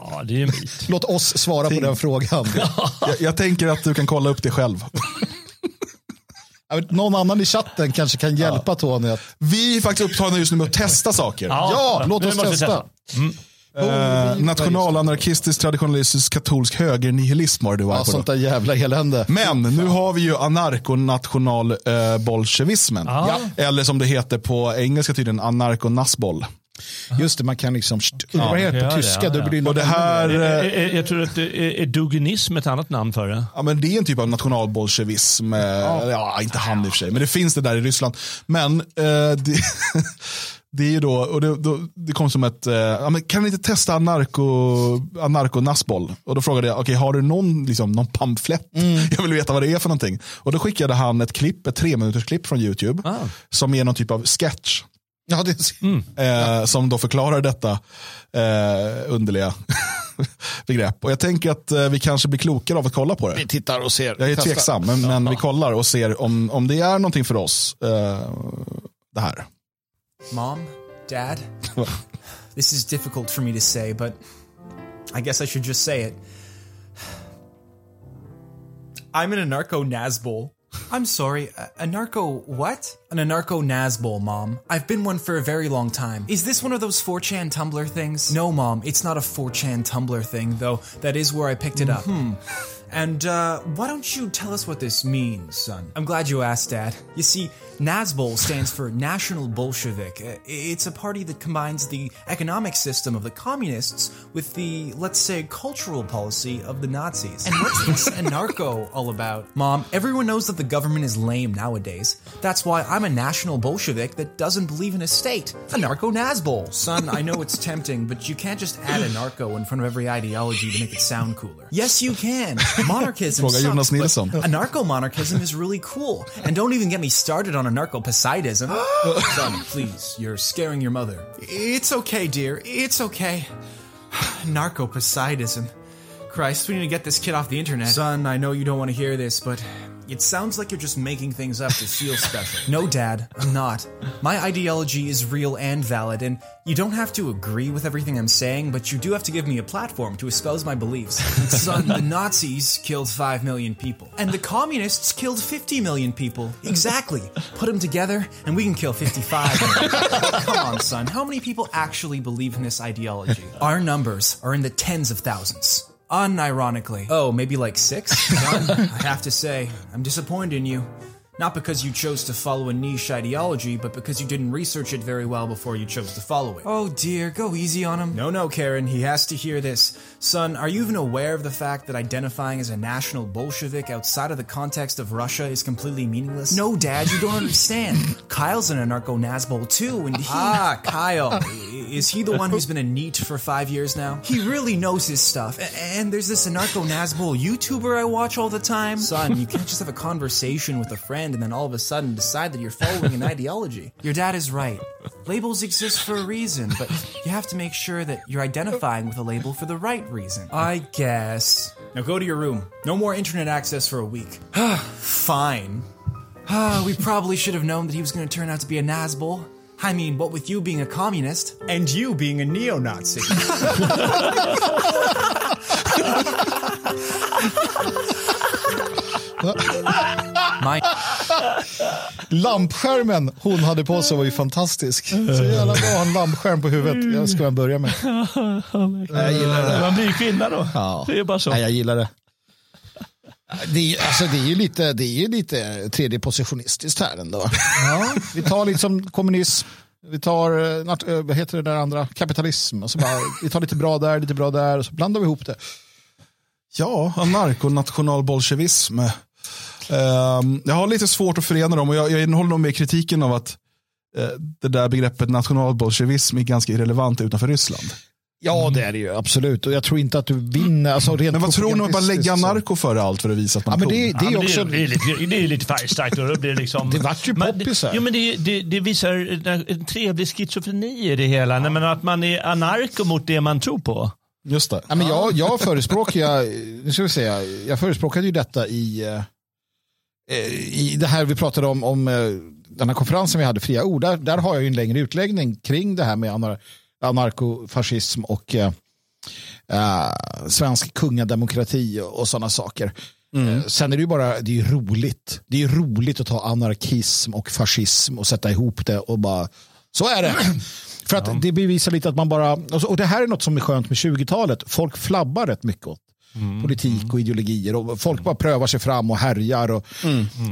Speaker 3: Ja, det är en bit.
Speaker 2: Låt oss svara på den frågan. [laughs]
Speaker 1: Jag, jag tänker att du kan kolla upp det själv.
Speaker 2: Vet, Någon annan i chatten kanske kan hjälpa Tony att
Speaker 1: Vi är faktiskt upptagna just nu med att testa saker.
Speaker 2: Ja, låt
Speaker 3: nu
Speaker 2: oss
Speaker 3: vi
Speaker 2: testa.
Speaker 1: Eh, nationalanarkistisk, traditionalistisk, katolsk högernihilism var det du var
Speaker 2: Ja,
Speaker 1: på.
Speaker 2: sånt där jävla elände.
Speaker 1: Men nu har vi ju anarkonationalbolsjevismen.
Speaker 3: Ja.
Speaker 1: Eller som det heter på engelska tydligen, anarkonasbol.
Speaker 2: Just det, man kan liksom... Undrar vad det heter
Speaker 3: ja,
Speaker 2: på
Speaker 3: det,
Speaker 2: tyska.
Speaker 3: ja, ja.
Speaker 2: det
Speaker 1: Och det här,
Speaker 3: Eh,
Speaker 1: eh,
Speaker 3: eh, Jag tror att det är, är duginism ett annat namn för det.
Speaker 1: ja, men det är en typ av nationalbolsjevism. eh, Ja. inte han i och för sig, men det finns det där i Ryssland. Men eh, det, [laughs] det är ju då, och det, då, det kom som ett, eh, ja, men kan ni inte testa anarko, anarkonasboll? Och då frågade jag, okej har du någon, liksom, någon pamflett? [laughs] Jag vill veta vad det är för någonting. Och då skickade han ett klipp, ett tre minuters klipp från YouTube.
Speaker 3: Ah.
Speaker 1: Som är någon typ av sketch.
Speaker 2: Ja, det,
Speaker 1: Eh, som då förklarar detta eh, underliga [laughs] begrepp. Och jag tänker att eh, vi kanske blir klokare av att kolla på det.
Speaker 2: vi tittar och ser.
Speaker 1: Jag är
Speaker 2: Testar.
Speaker 1: tveksam, men, men vi kollar och ser om, om det är någonting för oss. Eh, det här.
Speaker 5: Mom, Dad, [laughs] this is difficult for me to say, but I guess I should just say it. I'm an anarcho Nazbol. I'm sorry, a, a narco what? An anarcho Nazbol, Mom. I've been one for a very long time. Is this one of those 4chan Tumblr things? No, Mom, it's not a 4chan Tumblr thing, though that is where I picked it up. Hmm. And uh, why don't you tell us what this means, son? I'm glad you asked, Dad. You see, Nazbol stands for National Bolshevik. Uh, It's a party that combines the economic system of the communists with the, let's say, cultural policy of the Nazis. And what's this anarcho all about? Mom, everyone knows that the government is lame nowadays. That's why I'm a National Bolshevik that doesn't believe in a state. Anarcho Nazbol. Son, I know it's tempting, but you can't just add anarcho in front of every ideology to make it sound cooler. Yes, you can. Monarchism
Speaker 1: Fråga Jonas
Speaker 5: sucks,
Speaker 1: Nilsson.
Speaker 5: Anarcho-monarchism is really cool. And don't even get me started on anarcho-poseidism. [gasps] Son, please, you're scaring your mother. It's okay, dear. It's okay. [sighs] Narco-poseidism. Christ, we need to get this kid off the internet. Son, I know you don't want to hear this, but It sounds like you're just making things up to feel special. No, Dad, I'm not. My ideology is real and valid, and you don't have to agree with everything I'm saying, but you do have to give me a platform to espouse my beliefs. Son, the Nazis killed 5 million people, and the communists killed 50 million people. Exactly. Put them together, and we can kill 55 million. Come on, son. How many people actually believe in this ideology? Our numbers are in the tens of thousands. Unironically. Oh, maybe like six? [laughs] I have to say, I'm disappointed in you. Not because you chose to follow a niche ideology, but because you didn't research it very well before you chose to follow it. Oh dear, go easy on him. No, no, Karen, he has to hear this. Son, are you even aware of the fact that identifying as a national Bolshevik outside of the context of Russia is completely meaningless? No, Dad, you don't understand. [laughs] Kyle's an anarcho Nazbol too, and he. Ah, Kyle. [laughs] Is he the one who's been a NEET for five years now? He really knows his stuff. And there's this anarcho Nazbol YouTuber I watch all the time. Son, you can't just have a conversation with a friend and then all of a sudden decide that you're following an [laughs] ideology. Your dad is right. Labels exist for a reason, but you have to make sure that you're identifying with a label for the right reason. I guess. Now go to your room. No more internet access for a week. [sighs] Fine. [sighs] We probably should have known that he was going to turn out to be a Nazbol. I mean, what with you being a communist and you being a neo Nazi. [laughs] [laughs] My
Speaker 2: Lampskärmen hon hade på sig var ju fantastisk. Så jävla bra att ha en lampskärm på huvudet. Jag ska man börja med. Jag gillar det.
Speaker 3: Man blir kvinna då.
Speaker 2: Ja.
Speaker 3: Det är bara så.
Speaker 2: Nej, jag gillar det. Det är, alltså, det är ju lite, det är lite tredje positionistiskt här ändå. Ja, vi tar liksom kommunism, vi tar eh, eh, vad heter det där andra, kapitalism. Och så bara, vi tar lite bra där, lite bra där och så blandar vi ihop det.
Speaker 1: Ja, anarkonationalbolsjevism. Um, jag har lite svårt att förena dem och jag, jag håller nog med kritiken av att eh, det där begreppet nationalbolsjevism är ganska irrelevant utanför Ryssland.
Speaker 2: Ja, det är det ju absolut. Och jag tror inte att du vinner. Alltså, rent
Speaker 1: Men vad tror ni om att bara lägga narko före allt för att visa att man
Speaker 2: Ja, men det, det
Speaker 3: Ja,
Speaker 2: är
Speaker 3: men
Speaker 2: också...
Speaker 3: det, är, det, är lite, det är lite färgstarkt. Och det, blir liksom,
Speaker 2: Det vart ju poppis här.
Speaker 3: Jo, men det, det, det visar en- trevlig schizofreni i det hela. Nej, Men att man är anarko mot det man tror på.
Speaker 1: Just det.
Speaker 2: Ja, men jag, jag [laughs] förespråkar, jag, nu ska vi säga, jag förespråkade ju detta i, eh, i det här vi pratade om, om eh, den här konferensen vi hade, Fria ord. Där, där har jag ju en längre utläggning kring det här med anar, anarkofascism och eh, eh, svensk kungademokrati och, och sådana saker. Eh, Sen är det ju bara, det är roligt. Det är roligt att ta anarkism och fascism och sätta ihop det och bara, så är det. [clears throat] För att det bevisar lite att man bara, och det här är något som är skönt med 20-talet. Folk flabbar rätt mycket åt politik och ideologier och folk bara prövar sig fram och härjar. Och,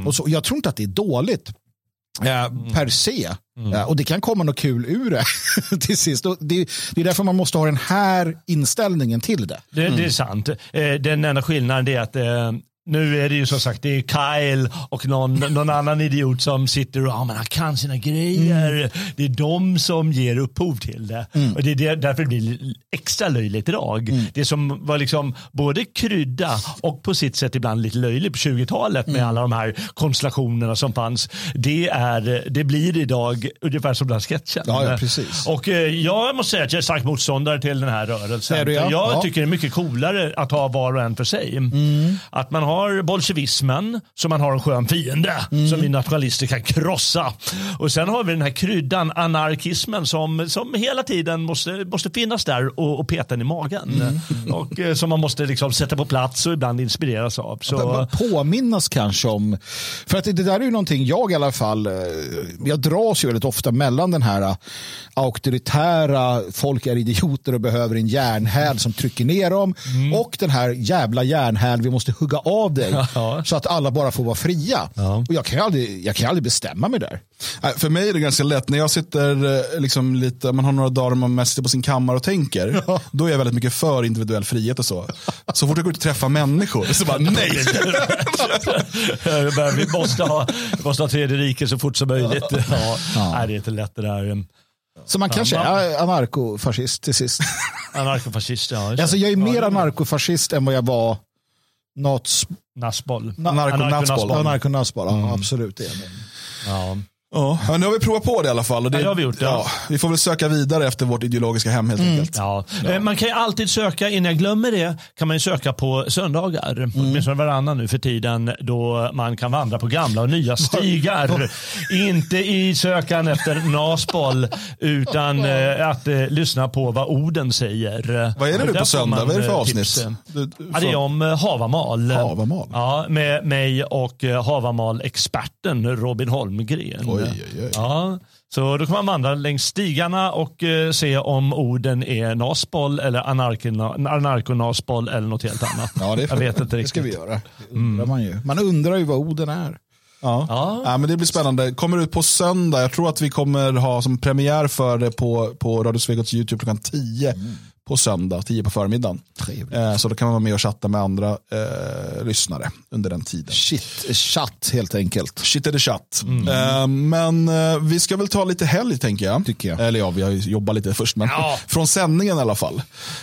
Speaker 2: och så, jag tror inte att det är dåligt. Eh, per se. Eh, och det kan komma något kul ur det [laughs] till sist. Och det, det är därför man måste ha den här inställningen till det.
Speaker 3: Det, det är sant. Eh, Den enda skillnaden är att eh, nu är det ju som sagt det är Kyle och någon, någon annan idiot som sitter och ah, men han kan sina grejer. Det är de som ger upphov till det. Och det är det, därför det blir extra löjligt drag. Det som var liksom både krydda och på sitt sätt ibland lite löjligt på 20-talet med alla de här konstellationerna som fanns. Det, är, det blir idag ungefär som den här sketchen.
Speaker 2: Ja, ja, precis.
Speaker 3: Och eh, jag måste säga att jag är stark motståndare till den här rörelsen.
Speaker 2: Är du, ja?
Speaker 3: Jag
Speaker 2: Ja.
Speaker 3: tycker det är mycket coolare att ha var och en för sig. Att man har bolsjevismen, så man har en skön fiende som vi nationalister kan krossa. Och sen har vi den här kryddan, anarkismen, som, som hela tiden måste, måste finnas där och, och peta i magen. Och eh, som man måste liksom sätta på plats och ibland inspireras av. Så,
Speaker 2: Påminnas kanske om, för att det där är ju någonting jag i alla fall, eh, jag dras ju väldigt ofta mellan den här eh, auktoritära, folk är idioter och behöver en järnhäl som trycker ner dem och den här jävla järnhäl, vi måste hugga av dig [laughs]
Speaker 3: Ja.
Speaker 2: så att alla bara får vara fria. Och jag kan ju aldrig, jag kan ju aldrig bestämma mig där.
Speaker 1: Nej, För mig är det ganska lätt. När jag sitter eh, liksom lite, man har några dagar man mest sitter på sin kammare och tänker. Då är jag väldigt mycket för individuell frihet och så. Så fort jag går ut och träffar människor så bara [laughs] nej. [laughs]
Speaker 3: Men vi måste ha, vi måste ha tredje riket så fort som möjligt. Ja. Nej, det är inte lätt det där.
Speaker 2: Så man kanske är anarkofascist till sist.
Speaker 3: Anarkofascist, ja.
Speaker 2: Alltså jag är
Speaker 3: Ja,
Speaker 2: mer anarkofascist än vad jag var något
Speaker 3: Nassboll.
Speaker 1: Anarko-nassboll.
Speaker 2: anarkonasboll. Ja, absolut. Det är det.
Speaker 3: Ja.
Speaker 1: Ja, men nu har vi provat på det i alla fall. Och det,
Speaker 3: Ja, det har vi gjort, ja.
Speaker 1: vi får väl söka vidare efter vårt ideologiska hem helt enkelt.
Speaker 3: Ja. Eh, Man kan ju alltid söka, innan jag glömmer det, kan man ju söka på söndagar.
Speaker 1: Mm.
Speaker 3: Åtminstone varannan nu för tiden då man kan vandra på gamla och nya stigar. [laughs] Inte i sökan efter nasboll utan eh, att eh, lyssna på vad orden säger.
Speaker 1: Vad är det nu på söndag? Vad är det för
Speaker 3: eh,
Speaker 1: avsnitt? Du- du
Speaker 3: Ja, det är om havamal.
Speaker 1: Havamal?
Speaker 3: Ja, med mig och havamal-experten Robin Holmgren.
Speaker 1: Oj, oj, oj.
Speaker 3: Ja, så då kan man vandra längs stigarna och eh, se om orden är nasboll eller anarkona- anarkonasboll eller något helt annat.
Speaker 2: Ja, det,
Speaker 3: jag vet inte
Speaker 2: det
Speaker 3: riktigt.
Speaker 2: ska vi göra. Det undrar man, ju. man undrar ju vad orden är.
Speaker 1: Ja.
Speaker 3: Ja.
Speaker 1: Ja. men det blir spännande. Kommer ut på söndag. Jag tror att vi kommer ha som premiär för det på, på Radio Svegots YouTube klockan 10 på söndag, 10 på förmiddagen. Eh, så då kan man vara med och chatta med andra eh, lyssnare under den tiden.
Speaker 2: Shit, chatt helt enkelt.
Speaker 1: Shit är det chatt. Eh, men eh, vi ska väl ta lite helg tänker jag.
Speaker 2: Tycker jag.
Speaker 1: Eller ja, vi har ju jobbat lite först, men
Speaker 3: Ja. [laughs]
Speaker 1: från sändningen i alla fall.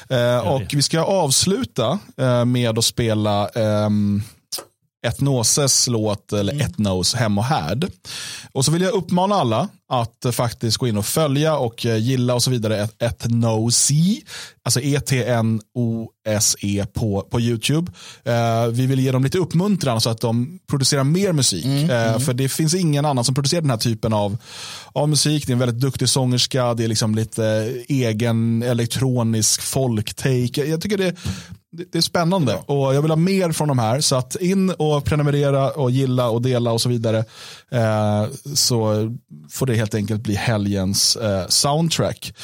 Speaker 1: Eh, och vi ska avsluta eh, med att spela ehm, ett Noses låt, eller ett Nos Hem och Härd. Och så vill jag uppmana alla att eh, faktiskt gå in och följa och eh, gilla och så vidare Nosy, alltså E-T-N-O-S-E på, på YouTube. Eh, vi vill ge dem lite uppmuntran så att de producerar mer musik. Eh, för det finns ingen annan som producerar den här typen av, av musik. Det är en väldigt duktig sångerska, det är liksom lite egen elektronisk folk-take. Jag, jag tycker det, det, är spännande och jag vill ha mer från de här. Så att in och prenumerera och gilla och dela och så vidare. Eh, så får det helt enkelt bli helgens eh, soundtrack.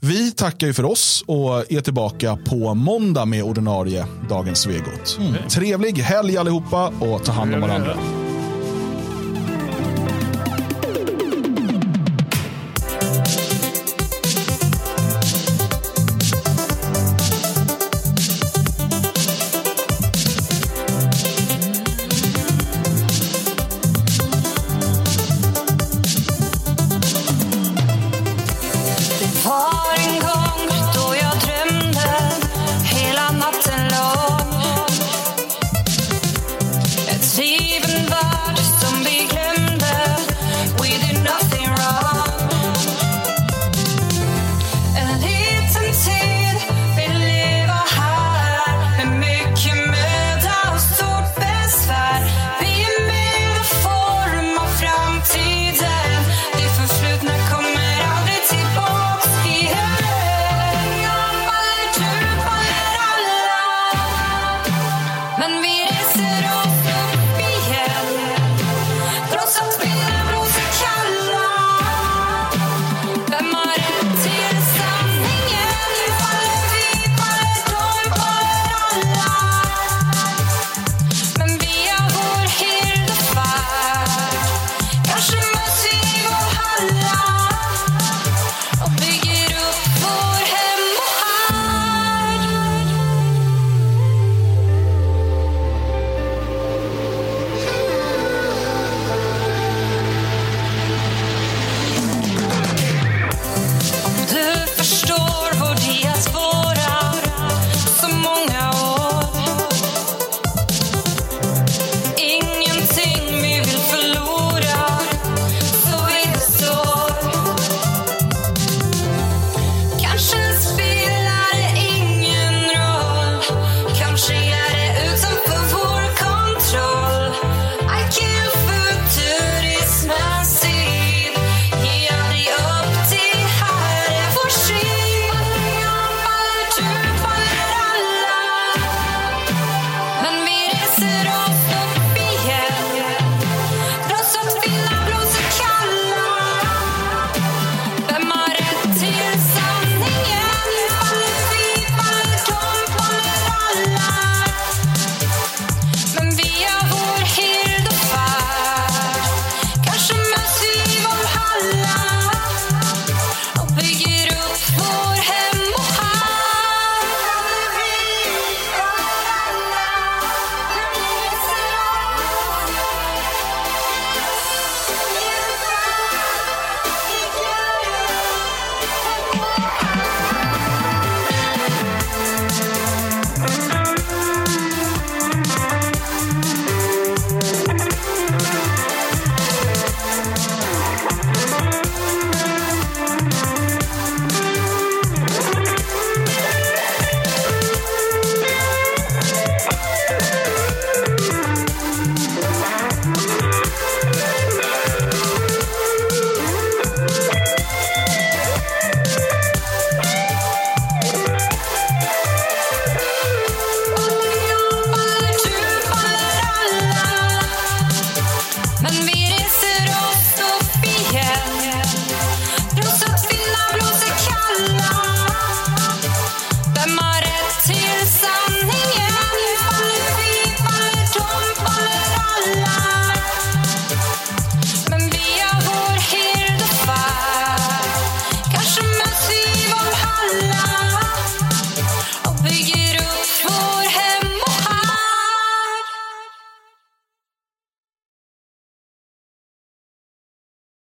Speaker 1: Vi tackar ju för oss och är tillbaka på måndag med ordinarie Dagens Svegot. Trevlig helg allihopa och ta hand om varandra.